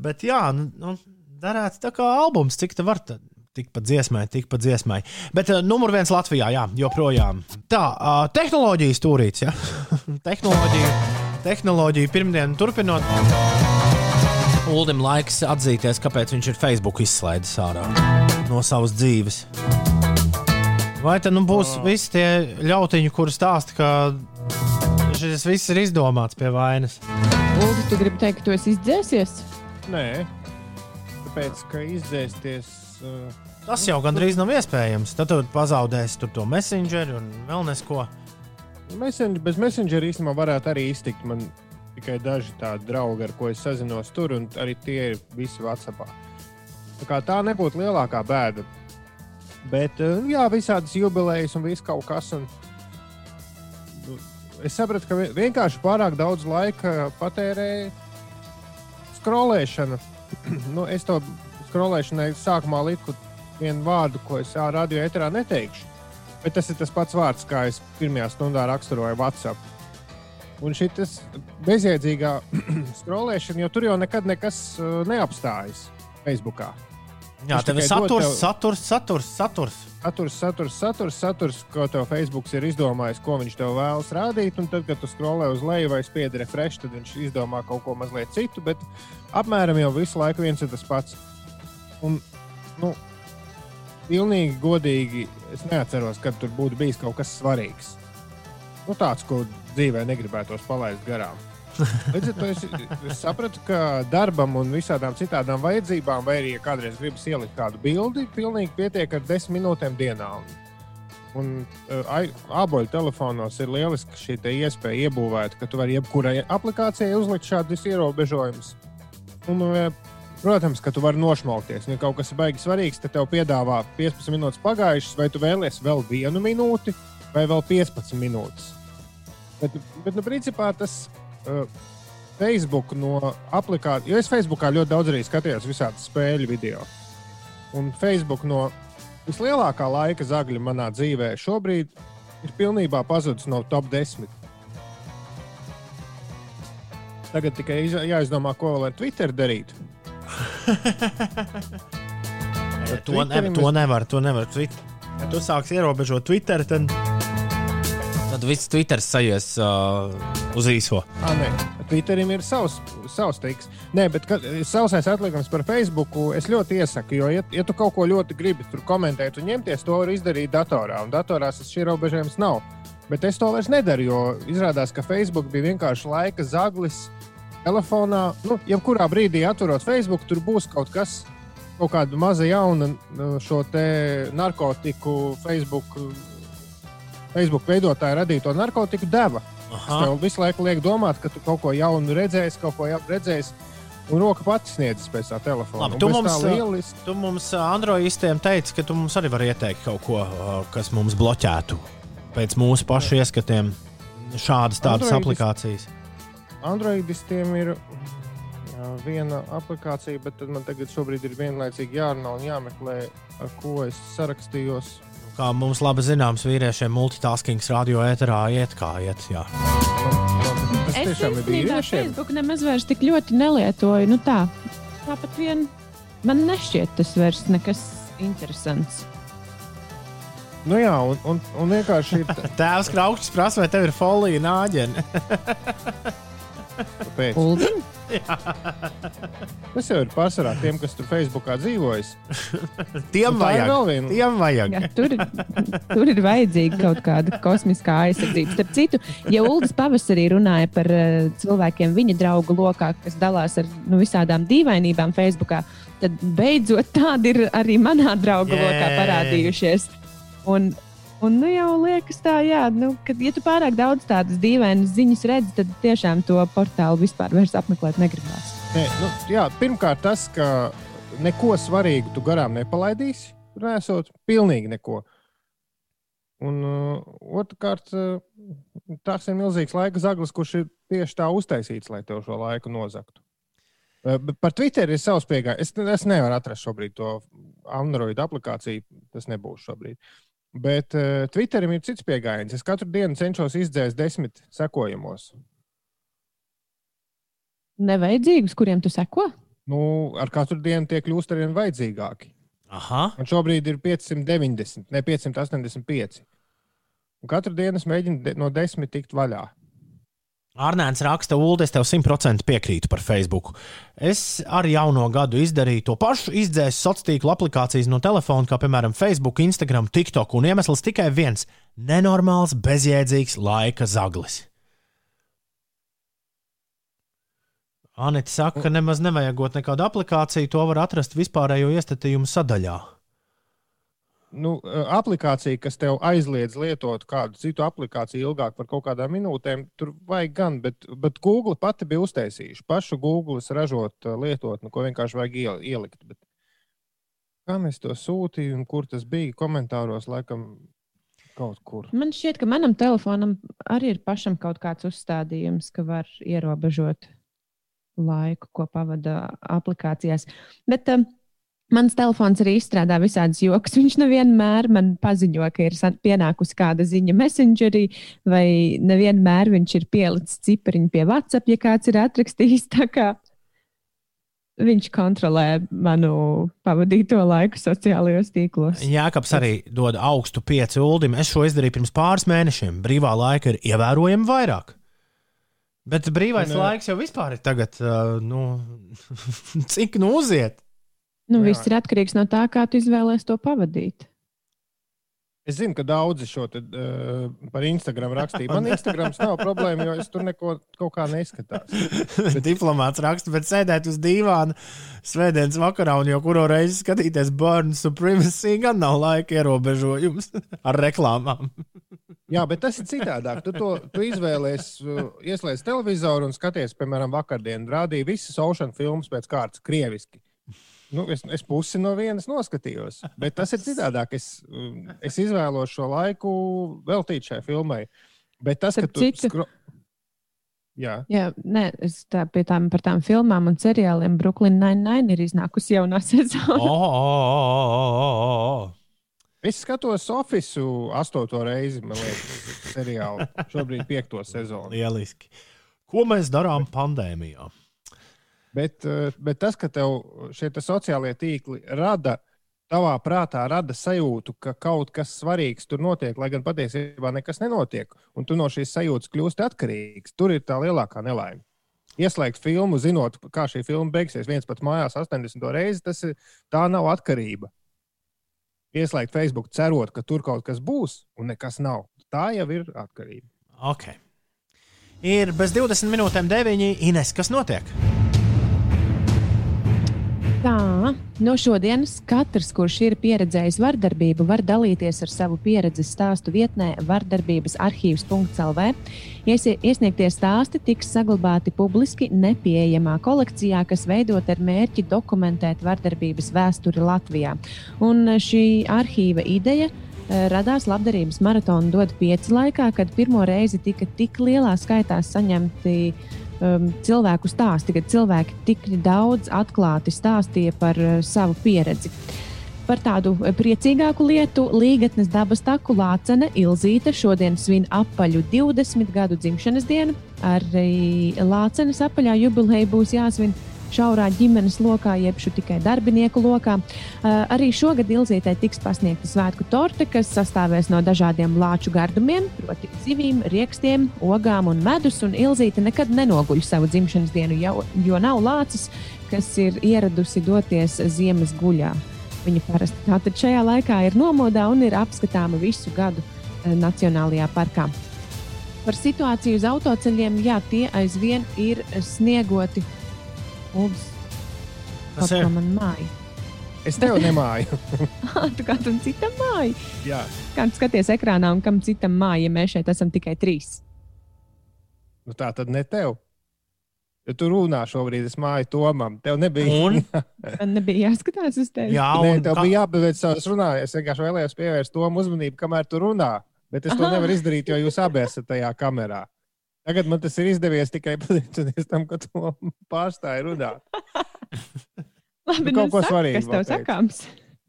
bet jā, nu, nu, darētu tā kā albums, cik tā var. Tad. Tik pa dziesmai, tik pa dziesmai. Bet uh, numur viens Latvijā, jā, joprojām. Tā, uh, tehnoloģijas stūrīts, jā. tehnoloģija, tehnoloģija pirmdienu turpinot. Ulim laiks atzīties, kāpēc viņš ir Facebook izslaidis ārā no savas dzīves. Vai tad nu būs visi tie ļautiņi, kuri stāsta, ka šis viss ir izdomāts pie vainas? Ulu, tu gribi teikt, ka tu esi izdzēsies? Nē, tāpēc, ka izdzēsties. Uh, Tas jau gandrīz nav iespējams. Tad tu pazaudēsi tur to messengeri un vēl nesko. Messenger, bez Messenger īstenībā varētu arī iztikt. Man tikai daži tādi draugi, ar ko es sazinos tur, un arī tie ir visi Whatsappā. Tā, kā tā nebūtu lielākā bēda. Bet, uh, jā, visādas jubilejas un viss kaut kas. Un, nu, es sapratu, ka vi- vienkārši pārāk daudz laika patērēju skrolēšana. nu, es to skrolēšanai sākumā liku vienu vārdu, ko es radio eterā neteikšu. Bet tas ir tas pats vārds, kā es pirmajā stundā raksturoju WhatsApp. Un šī bezjēdzīgā skrolēšana, jo tur jau nekad nekas neapstājas Facebookā. Jā, tev ir saturs, tev- saturs, saturs, saturs. Saturs, saturs, saturs, saturs, ko tev Facebook ir izdomājis, ko viņš tev vēlas rādīt. Un tad, kad tu skrolē uz leju vai spiedi refresh, tad viņš izdomā kaut ko mazliet citu. Bet apmēram jau visu laiku viens ir tas pats. Un, nu, pilnīgi godīgi, es neatceros, kad tur būtu bijis kaut kas svarīgs. Nu, tāds, ko dzīvē negribētos palaist garām. Līdz ar to es, es sapratu, ka darbam un visādām citām vajadzībām, vai arī, ja kādreiz gribas ielikt kādu bildi, pilnīgi pietiek ar desmit minūtēm dienā. Un, uh, āboļu telefonos ir lieliski šī iespēja iebūvēt, ka tu vari jebkurai aplikācijai uzlikt šādus ierobežojumus. Un, uh, protams, ka tu vari nošmalties. Ja kaut kas ir baigi svarīgs, tad tev piedāvā 15 minūtes pagājušas, vai tu vēlies vēl vienu minūti, vai vēl 15 minūtes. Bet, bet nu, principā tas uh, Facebook no aplikācijas, jo es Facebookā ļoti daudz arī skatījos visādas spēļu video. Un Facebook no vislielākā laika zagļa manā dzīvē šobrīd ir pilnībā pazudis no top 10. Tagad tikai iz- jāizdomā, ko vēl ar Twitter darīt. To, ne, to nevar. To nevar. Twit- Ja tu sāksi ierobežot Twitter, tad, tad viss Twitter sajies uh, uz īso. Ah, nē, Twitterim ir savs, savs teiks. Nē, bet kad, sausais atlikums par Facebook es ļoti iesaku. Jo, ja, ja tu kaut ko ļoti gribi tur komentēt un ņemties, to var izdarīt datorā. Un datorā tas šī ierobežojums nav. Bet es to vairs nedaru, jo izrādās, ka Facebook bija vienkārši laika zaglis telefonā. Nu, jebkurā brīdī atverot Facebook, tur būs kaut kas, kaut kāda maza jauna nu, šo te narkotiku Facebook. Facebook veidotāja radīto narkotiku deva. Tas tev visu laiku liek domāt, ka tu kaut ko jaunu redzēsi, kaut ko jaunu redzēsi. Un roka pati sniedzas pēc tā telefona. Labi, tu mums, lieliski. tu mums Androidistiem teici, ka tu mums arī vari ieteikt kaut ko, kas mums bloķētu pēc mūsu pašu ieskatiem. Šādas tādas Androidis- aplikācijas. Androidistiem ir viena aplikācija, bet man tagad šobrīd ir vienlaicīgi jārunā un jāmeklē, ar ko es sarakstījos. Kā mums labi zināms, vīriešiem multitaskings radio ēterā iet kā iet. Jā. Tas Es tiešām ir vīriešiem. Facebook nemaz vairs tik ļoti nelietoju. Nu tā, tāpat vien man nešķiet tas vairs nekas interesants. Nu jā, un, un, un vienkārši ir Tēvs Kraukšs prasa, vai tev ir folija nāģene. Pēc. Tas jau ir pārsvarā tiem, kas tur Facebookā dzīvojas. Tiem ir vajag. vēl viena- Tiem vajag. Jā, tur, ir, tur ir vajadzīga kaut kāda kosmiskā aizsardzība. Starp citu, ja Ulas pavasarī runāja par uh, cilvēkiem viņa draugu lokā, kas dalās ar nu, visādām dīvainībām Facebook, tad beidzot tādi ir arī manā draugu lokā parādījušies. Un, un nu jau liekas tā, jā, nu, ka, ja tu pārāk daudz tādas dīvainas ziņas redzi, tad tiešām to portālu vispār apmeklēt negribās. Nē, nu, jā, pirmkārt, tas, ka neko svarīgu tu garām nepalaidīsi, nesot pilnīgi neko. Un uh, otrkārt, uh, tas ir milzīgs laika zaglis, kurš ir tieši tā uztaisīts, lai tev šo laiku nozagtu. Uh, par Twitter ir savs pieejams. Es, es nevaru atrast šobrīd to Android aplikāciju. Tas nebūs šobrīd. Bet uh, Twitterim ir cits pieejams. Es katru dienu cenšos izdzēst desmit sekojumos. Nevajadzīgus, kuriem tu seko? nu, ar katru dienu tie kļūst ar vien vajadzīgāki. Aha. Un šobrīd ir 590, ne 585. Un katru dienu es mēģinu de no desmit tikt vaļā. Arnēns raksta, Ulu, es tev simtprocentīgi piekrītu par Facebook. Es ar jauno gadu izdarīju to pašu, izdzēsu sociālo tīklu aplikācijas no telefona, kā piemēram Facebook, Instagram, TikTok, un iemesls tikai viens - nenormāls, bezjēdzīgs laika zaglis. Anita saka, ka nemaz nevajagot nekādu aplikāciju. To var atrast vispārējo iestatījumu sadaļā. Nu, eh, aplikācija, kas tev aizliedz lietot kādu citu aplikāciju ilgāk par kaut kādām minūtēm, tur vajag gan, bet, bet Google pati bija uztaisījuši pašu Google ražot eh, lietotni, ko vienkārši vajag iel- ielikt. Bet kā mēs to sūtījām kur tas bija? Komentāros laikam. Man šķiet, ka manam telefonam arī ir pašam kaut kāds uzstādījums, ka var ierobežot laiku, ko pavada aplikācijās. Bet um, mans telefons arī izstrādā visādas joks. Viņš nevienmēr man paziņo, ka ir pienākusi kāda ziņa Messengerī, vai nevienmēr viņš ir pielicis cipariņu pie WhatsApp, ja kāds ir atrakstījis. Viņš kontrolē manu pavadīto laiku sociālajos tīklos. Jākaps arī dod augstu piecu uldim. Es šo izdarīju pirms pāris mēnešiem. Brīvā laika ir ievērojami vairāk. Bet brīvais Un, eh, laiks jau vispār ir tagad, uh, nu, cik nu uziet. Nu, Jā. viss ir atkarīgs no tā, kā tu izvēlēsies to pavadīt. Es zinu, ka daudzi šo te, uh, par Instagram rakstīja. Man Instagrams nav problēma, jo es tur neko kaut kā neskatās. Diplomāts raksta, bet sēdēt uz dīvāna svētdienas vakarā un jau kuru reizi skatīties Burn Supremacy, gan nav laika ierobežojums ar reklāmām. Jā, bet tas ir citādāk. Tu, to, tu izvēlējies, uh, ieslēdz televizoru un skaties, piemēram, vakardienas rādīja visas oceāna filmas pēc kārtas, krieviski. Nu, es, es pusi no vienas noskatījos, bet tas ir citādāk. Es, um, es izvēlos šo laiku veltīt šai filmai. Bet tas, ka tu skro... Jā, Jā, nē, es tā, pie tām, par tām filmām un seriāliem Brooklyn Nine-Nine ir iznākusi jaunā sezona. Oh, oh, oh, oh, oh, oh. es skatos Ofisu astoto reizi, man liekas, seriālu. Šobrīd piekto sezonu. Lieliski. Ko mēs darām pandēmijā? Bet, eh, bet tas, ka tev šie te sociālie tīkli rada, tavā prātā rada sajūtu, ka kaut kas svarīgs tur notiek, lai gan patiesībā nekas nenotiek, un tu no šīs sajūtas kļūsti atkarīgs, tur ir tā lielākā nelaime. Ieslēgt filmu, zinot, kā šī filma beigsies, viens pats mājās 80 reizi, tas ir, tā nav atkarība. Ieslēgt Facebook, cerot, ka tur kaut kas būs, un nekas nav. Tā jau ir atkarība. Ok. Ir bez 20 minūtēm 9. Ines, kas notiek? Tā, no šodienas katrs, kurš ir pieredzējis vardarbību, var dalīties ar savu pieredzi stāstu vietnē vardarbības arhīvs.lv. Iesie- Iesniegtie stāsti tiks saglabāti publiski nepieejamā kolekcijā, kas veidot ar mērķi dokumentēt vardarbības vēsturi Latvijā. Un šī arhīva ideja eh, radās labdarības maratona dod pieci laikā, kad pirmo reizi tika tik lielā skaitā saņemti um, cilvēku stāsti, kad cilvēki tik daudz atklāti stāstīja par uh, savu pieredzi. Par tādu priecīgāku lietu Līgatnes dabas taku Lācene Ilzīte šodien svin apaļu 20 gadu dzimšanas dienu. Arī Lācenes apaļā jubileja būs jāsvin šaurā ģimenes lokā, jeb tikai darbinieku lokā. Uh, arī šogad Ilzītē tiks pasniegta svētku torte, kas sastāvēs no dažādiem lāču gardumiem, proti, zivīm, riekstiem, ogām un medus. Un Ilzīte nekad nenoguļ savu dzimšanas dienu, jau, jo nav lācis, kas ir ieradusi doties ziemas guļā. Viņa parasti tātad šajā laikā ir nomodā un ir apskatāma visu gadu eh, Nacionālajā parkā. Par situāciju uz autoceļiem, jā, tie aizvien ir sniegoti. Uldis, Tas ir. māja. Es tev nemāju. Tu kādam citam māja. Jā. Kā tu skaties ekrānā un kam citam māja, ja mēs šeit esam tikai trīs? Nu, tā tad ne tev. Ja tu runā šobrīd, es māju Tomam. Tev nebija. Un? Man nebija jāskatās uz tevi. Jā, Nē, un tev kā- bija jāpabeidz savas runas. Es vienkārši vēlējos pievērst Tomu uzmanību, kamēr tu runā. Bet es to Aha. nevaru izdarīt, jo jūs abi esat tajā kamerā. Tagad man tas ir izdevies tikai pateicoties tam, ka tu pārstāji runāt. Labi, Nu, kaut ko saki, svarīgu Kas tev teikt. sakāms?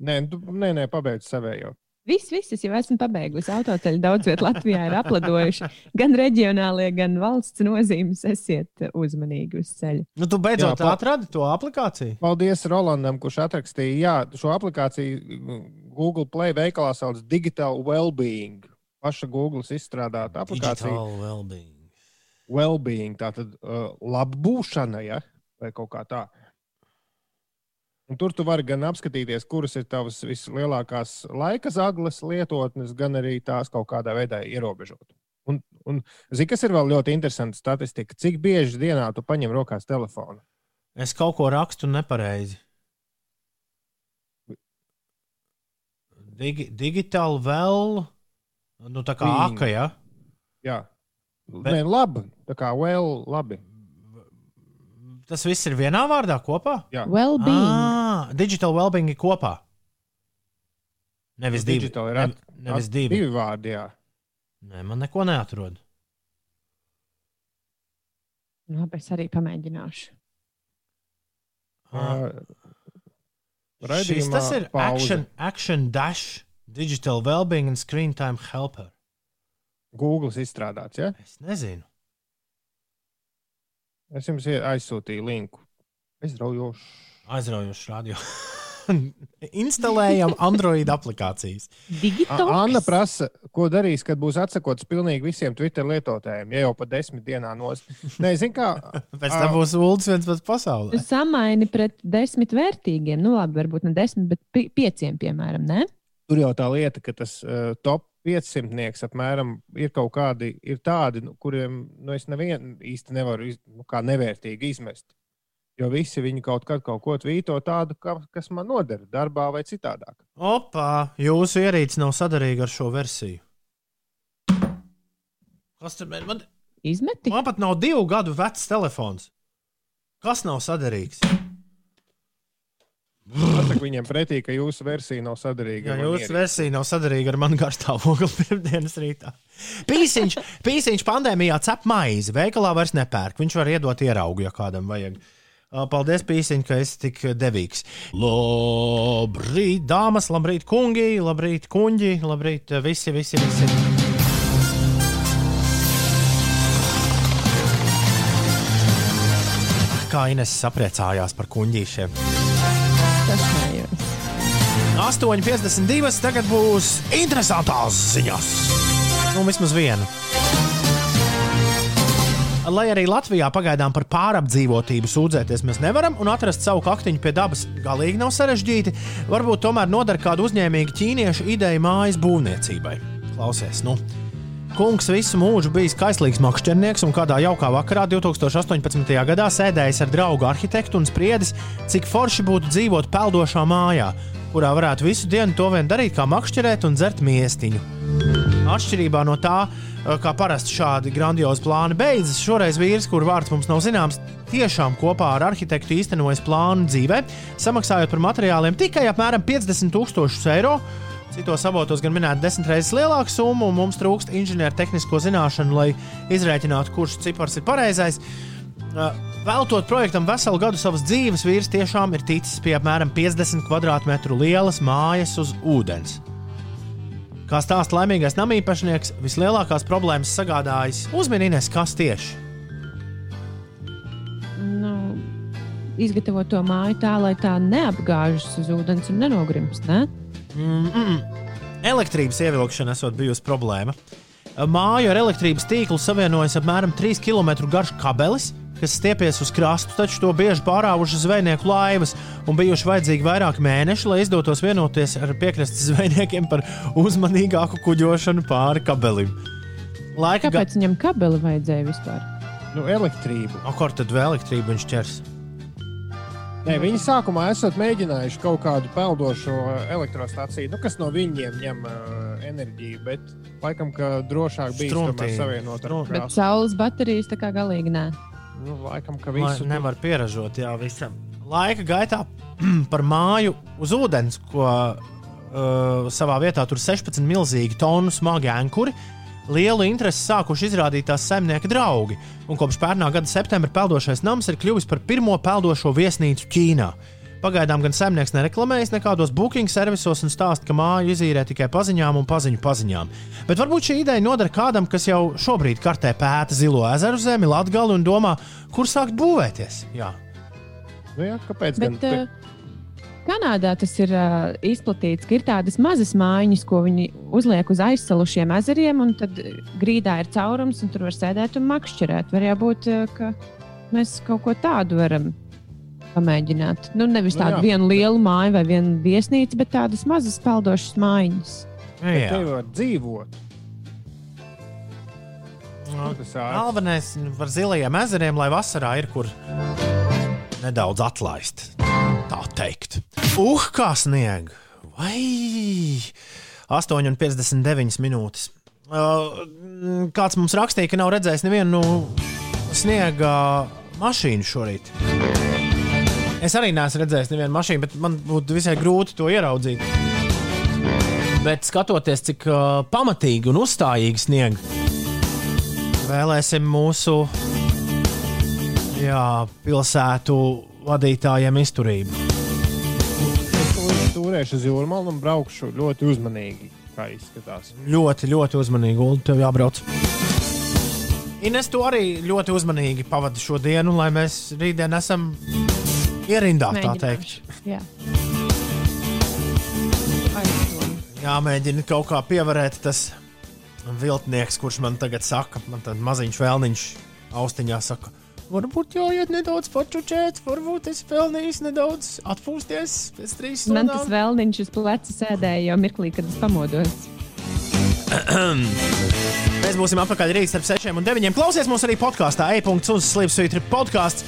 Nē, tu, nē, nē pabeidz savējo. Viss, viss, es jau esmu pabeigusi. Autoceļi daudz vietā Latvijā ir apladojuši. Gan reģionālie, gan valsts nozīmes. Esiet uzmanīgi uz ceļa. Nu, tu beidzot Jā, pa- atradi to aplikāciju. Paldies Rolandam, kurš atrakstīja jā, šo aplikāciju mm, Google Play veikalā sauc Digital Wellbeing. Paša Google izstrādāta aplikācija. Digital well-being. Wellbeing, tātad uh, labbūšana, ja? vai kaut kā tā. Un tur tu vari gan apskatīties, kuras ir tavas vislielākās laika zagles lietotnes, gan arī tās kaut kādā veidā ierobežot. Un, un zini, kas ir vēl ļoti interesanta statistika? Cik bieži dienā tu paņem rokās telefonu? Es kaut ko rakstu nepareizi. Digi, digitāli vēl, nu tā kā Bing. aka, ja? Jā, Bet- Nē, labi. Tā kā vēl labi. Tas viss ir vienā vārdā kopā? Jā. Well-being. Ah, digital well-being ir kopā. Nevis divi. Digital ir Ne, at, nevis at, divi. divi vārdi. Jā. Nē, man neko neatrod. Labi, es arī pamēģināšu. Uh, Šis tas ir pauze. action, action dash, digital well-being and screen time helper. Google izstrādāts. Ja? Es nezinu. Es jums aizsūtīju linku. Aizraujoši. Aizraujošs radio. Instalējam Android aplikācijas. Digitoks. A- Anna prasa, ko darīs, kad būs atsakots pilnīgi visiem Twitter lietotājiem, ja jau pa desmit dienām nos. Nē, zini, kā. Pēc tam būs ULDS viens pats Tu pasaulē. samaini pret desmit vērtīgiem, nu labi, varbūt ne desmit, bet pi pieciem, piemēram, ne? Tur jau tā lieta, ka tas uh, top 500 apmēram ir kaut kādi, ir tādi, nu, kuriem nu, es nevienu īsti nevaru iz, nu, kā nevērtīgi izmest. Jo visi viņi kaut kad kaut ko tvīto tādu, ka, kas man noder darbā vai citādāk. Opā, jūsu ierīce nav sadarīga ar šo versiju. Kas tur man? Izmeti? Man pat nav divu gadu vecs telefons. Kas nav sadarīgs? Pasaka viņiem pretī, ka jūsu versija nav sadarīga. Jā, jūsu versija nav sadarīga ar manu garstāvokli pirmdienas rītā. Pīsiņš, pīsiņš pandēmijā cep maizi. Veikalā vairs nepērk. Viņš var iedot ieraugu, ja kādam vajag. Paldies, Pīsiņ, ka esi tik devīgs. Labrīt, dāmas, labrīt, kungi, labrīt, kuņģi, labrīt, visi, visi, visi. Kā Ines sapriecājās par kuņģīšiem. Tas nējos. 8,52. Tagad būs interesantās ziņas. Nu, vismaz viena. Lai arī Latvijā pagaidām par pārapdzīvotību sūdzēties mēs nevaram un atrast savu kaktiņu pie dabas galīgi nav sarežģīti, varbūt tomēr noder kādu uzņēmīgu ķīniešu ideju mājas būvniecībai. Klausies, nu! Kungs visu mūžu bijis kaislīgs makšķernieks un kādā jaukā vakarā 2018. gadā sēdējis ar draugu arhitektu un spriedis, cik forši būtu dzīvot peldošā mājā, kurā varētu visu dienu to vien darīt, kā makšķerēt un dzert miestiņu. Atšķirībā no tā, kā parasti šādi grandiozi plāni beidzas, šoreiz vīrs, kur vārds mums nav zināms, tiešām kopā ar arhitektu īstenojas plānu dzīvē, samaksājot par materiāliem tikai apmēram 50 tūkstošus eiro. Citos avotos gan minēta desmit reizes lielāka summa, un mums trūkst inženiertehnisko zināšanu, lai izrēķinātu, kurš cipars ir pareizais. Uh, Veltot projektam veselu gadu savas dzīves, vīrs tiešām ir ticis pie apmēram 50 km2 lielas mājas uz ūdens. Kā stāsta laimīgais namīpašnieks, vislielākās problēmas sagādājis uzmanības, kas tieši. Nu, izgatavot to māju tā, lai tā neapgāžas uz ūdens un nenogrimst. Ne? Mm -mm. Elektrības ievilkšana esot bijusi problēma. Māju ar elektrības tīklu savienojas apmēram 3 km garš kabelis, kas stiepies uz krastu, taču to bieži pārāvuši zvejnieku laivas, un bijuši vajadzīgi vairāki mēneši, lai izdotos vienoties ar piekrastes zvejniekiem par uzmanīgāku kuģošanu pāri kabelim. Laika Kāpēc viņam kabeli vajadzēja vispār? Nu, elektrību. O, kur tad vēl elektrību viņš ķers? Nē, viņi sākumā esat mēģinājuši kaut kādu peldošo elektrostaciju, nu, kas no viņiem ņem uh, enerģiju, bet laikam, ka drošāk bija tomēr savienot ar Strun- Bet krāsu. saules baterijas tā kā galīgi nē. Nu, laikam, ka Lai visu nevar pieražot, jā, visam. Laika gaitā par māju uz ūdens, ko uh, savā vietā tur 16 milzīgi tonu smagi ankuri. Lielu interesi sākuši izrādīt tās saimnieka draugi, un kopš pērnā gada septembra peldošais nams ir kļuvis par pirmo peldošo viesnīcu Ķīnā. Pagaidām gan saimnieks nereklamējas nekādos booking servisos un stāsta, ka māju izīrē tikai paziņām un paziņu paziņām. Bet varbūt šī ideja noder kādam, kas jau šobrīd kartē pēta zilo ezeru zemi, Latgali un domā, kur sākt būvēties. Jā. Nu, jā, kāpēc? Bet gan? uh, Kanādā tas ir uh, izplatīts, ka ir tādas mazas mājiņas, ko viņi uzliek uz aizsalušiem ezeriem, un tad grīdā ir caurums, un tur var sēdēt un makšķerēt. Var jābūt, uh, ka mēs kaut ko tādu varam pamēģināt. Nu, nevis Nu, tādu jā. nu, vienu lielu māju vai vienu viesnīcu, bet tādas mazas peldošas mājiņas. Bet te var dzīvot. Galvenais par zilajiem ezeriem, lai vasarā ir kur nedaudz atlaist. Tā teikt. Uh, kā snieg! Vai 8,59 minūtes. Kāds mums rakstīja, ka nav redzējis nevienu sniega mašīnu šorīt. Es arī neesmu redzējis nevienu mašīnu, bet man būtu visai grūti to ieraudzīt. Bet skatoties, cik uh, pamatīgi un uzstājīgi sniega, vēlēsim mūsu jā, pilsētu vadītājiem izturību. Es turēšu uz jūrmālu un braukšu ļoti uzmanīgi, kā izskatās. Ļoti, ļoti uzmanīgi, un tev jābrauc. Ines to arī ļoti uzmanīgi pavada šo dienu, lai mēs rītdien esam ierindā, tā teikt. Jā. Jāmēģina kaut kā pievarēt tas viltnieks, kurš man tagad saka, man tāds maziņš vēlniņš austiņā saka. Varbūt jāiet nedaudz pačučēt, varbūt es pelnīju nedaudz atpūsties pēc trīs Man tas stundām. vēlniņš uz pleca sēdēja jau mirklī, kad es pamodos. Mēs būsim atpakaļ rīt starp 6 un 9. Klausies mums arī podkāstā, e-punkts uz Slimsvītra podkāsts.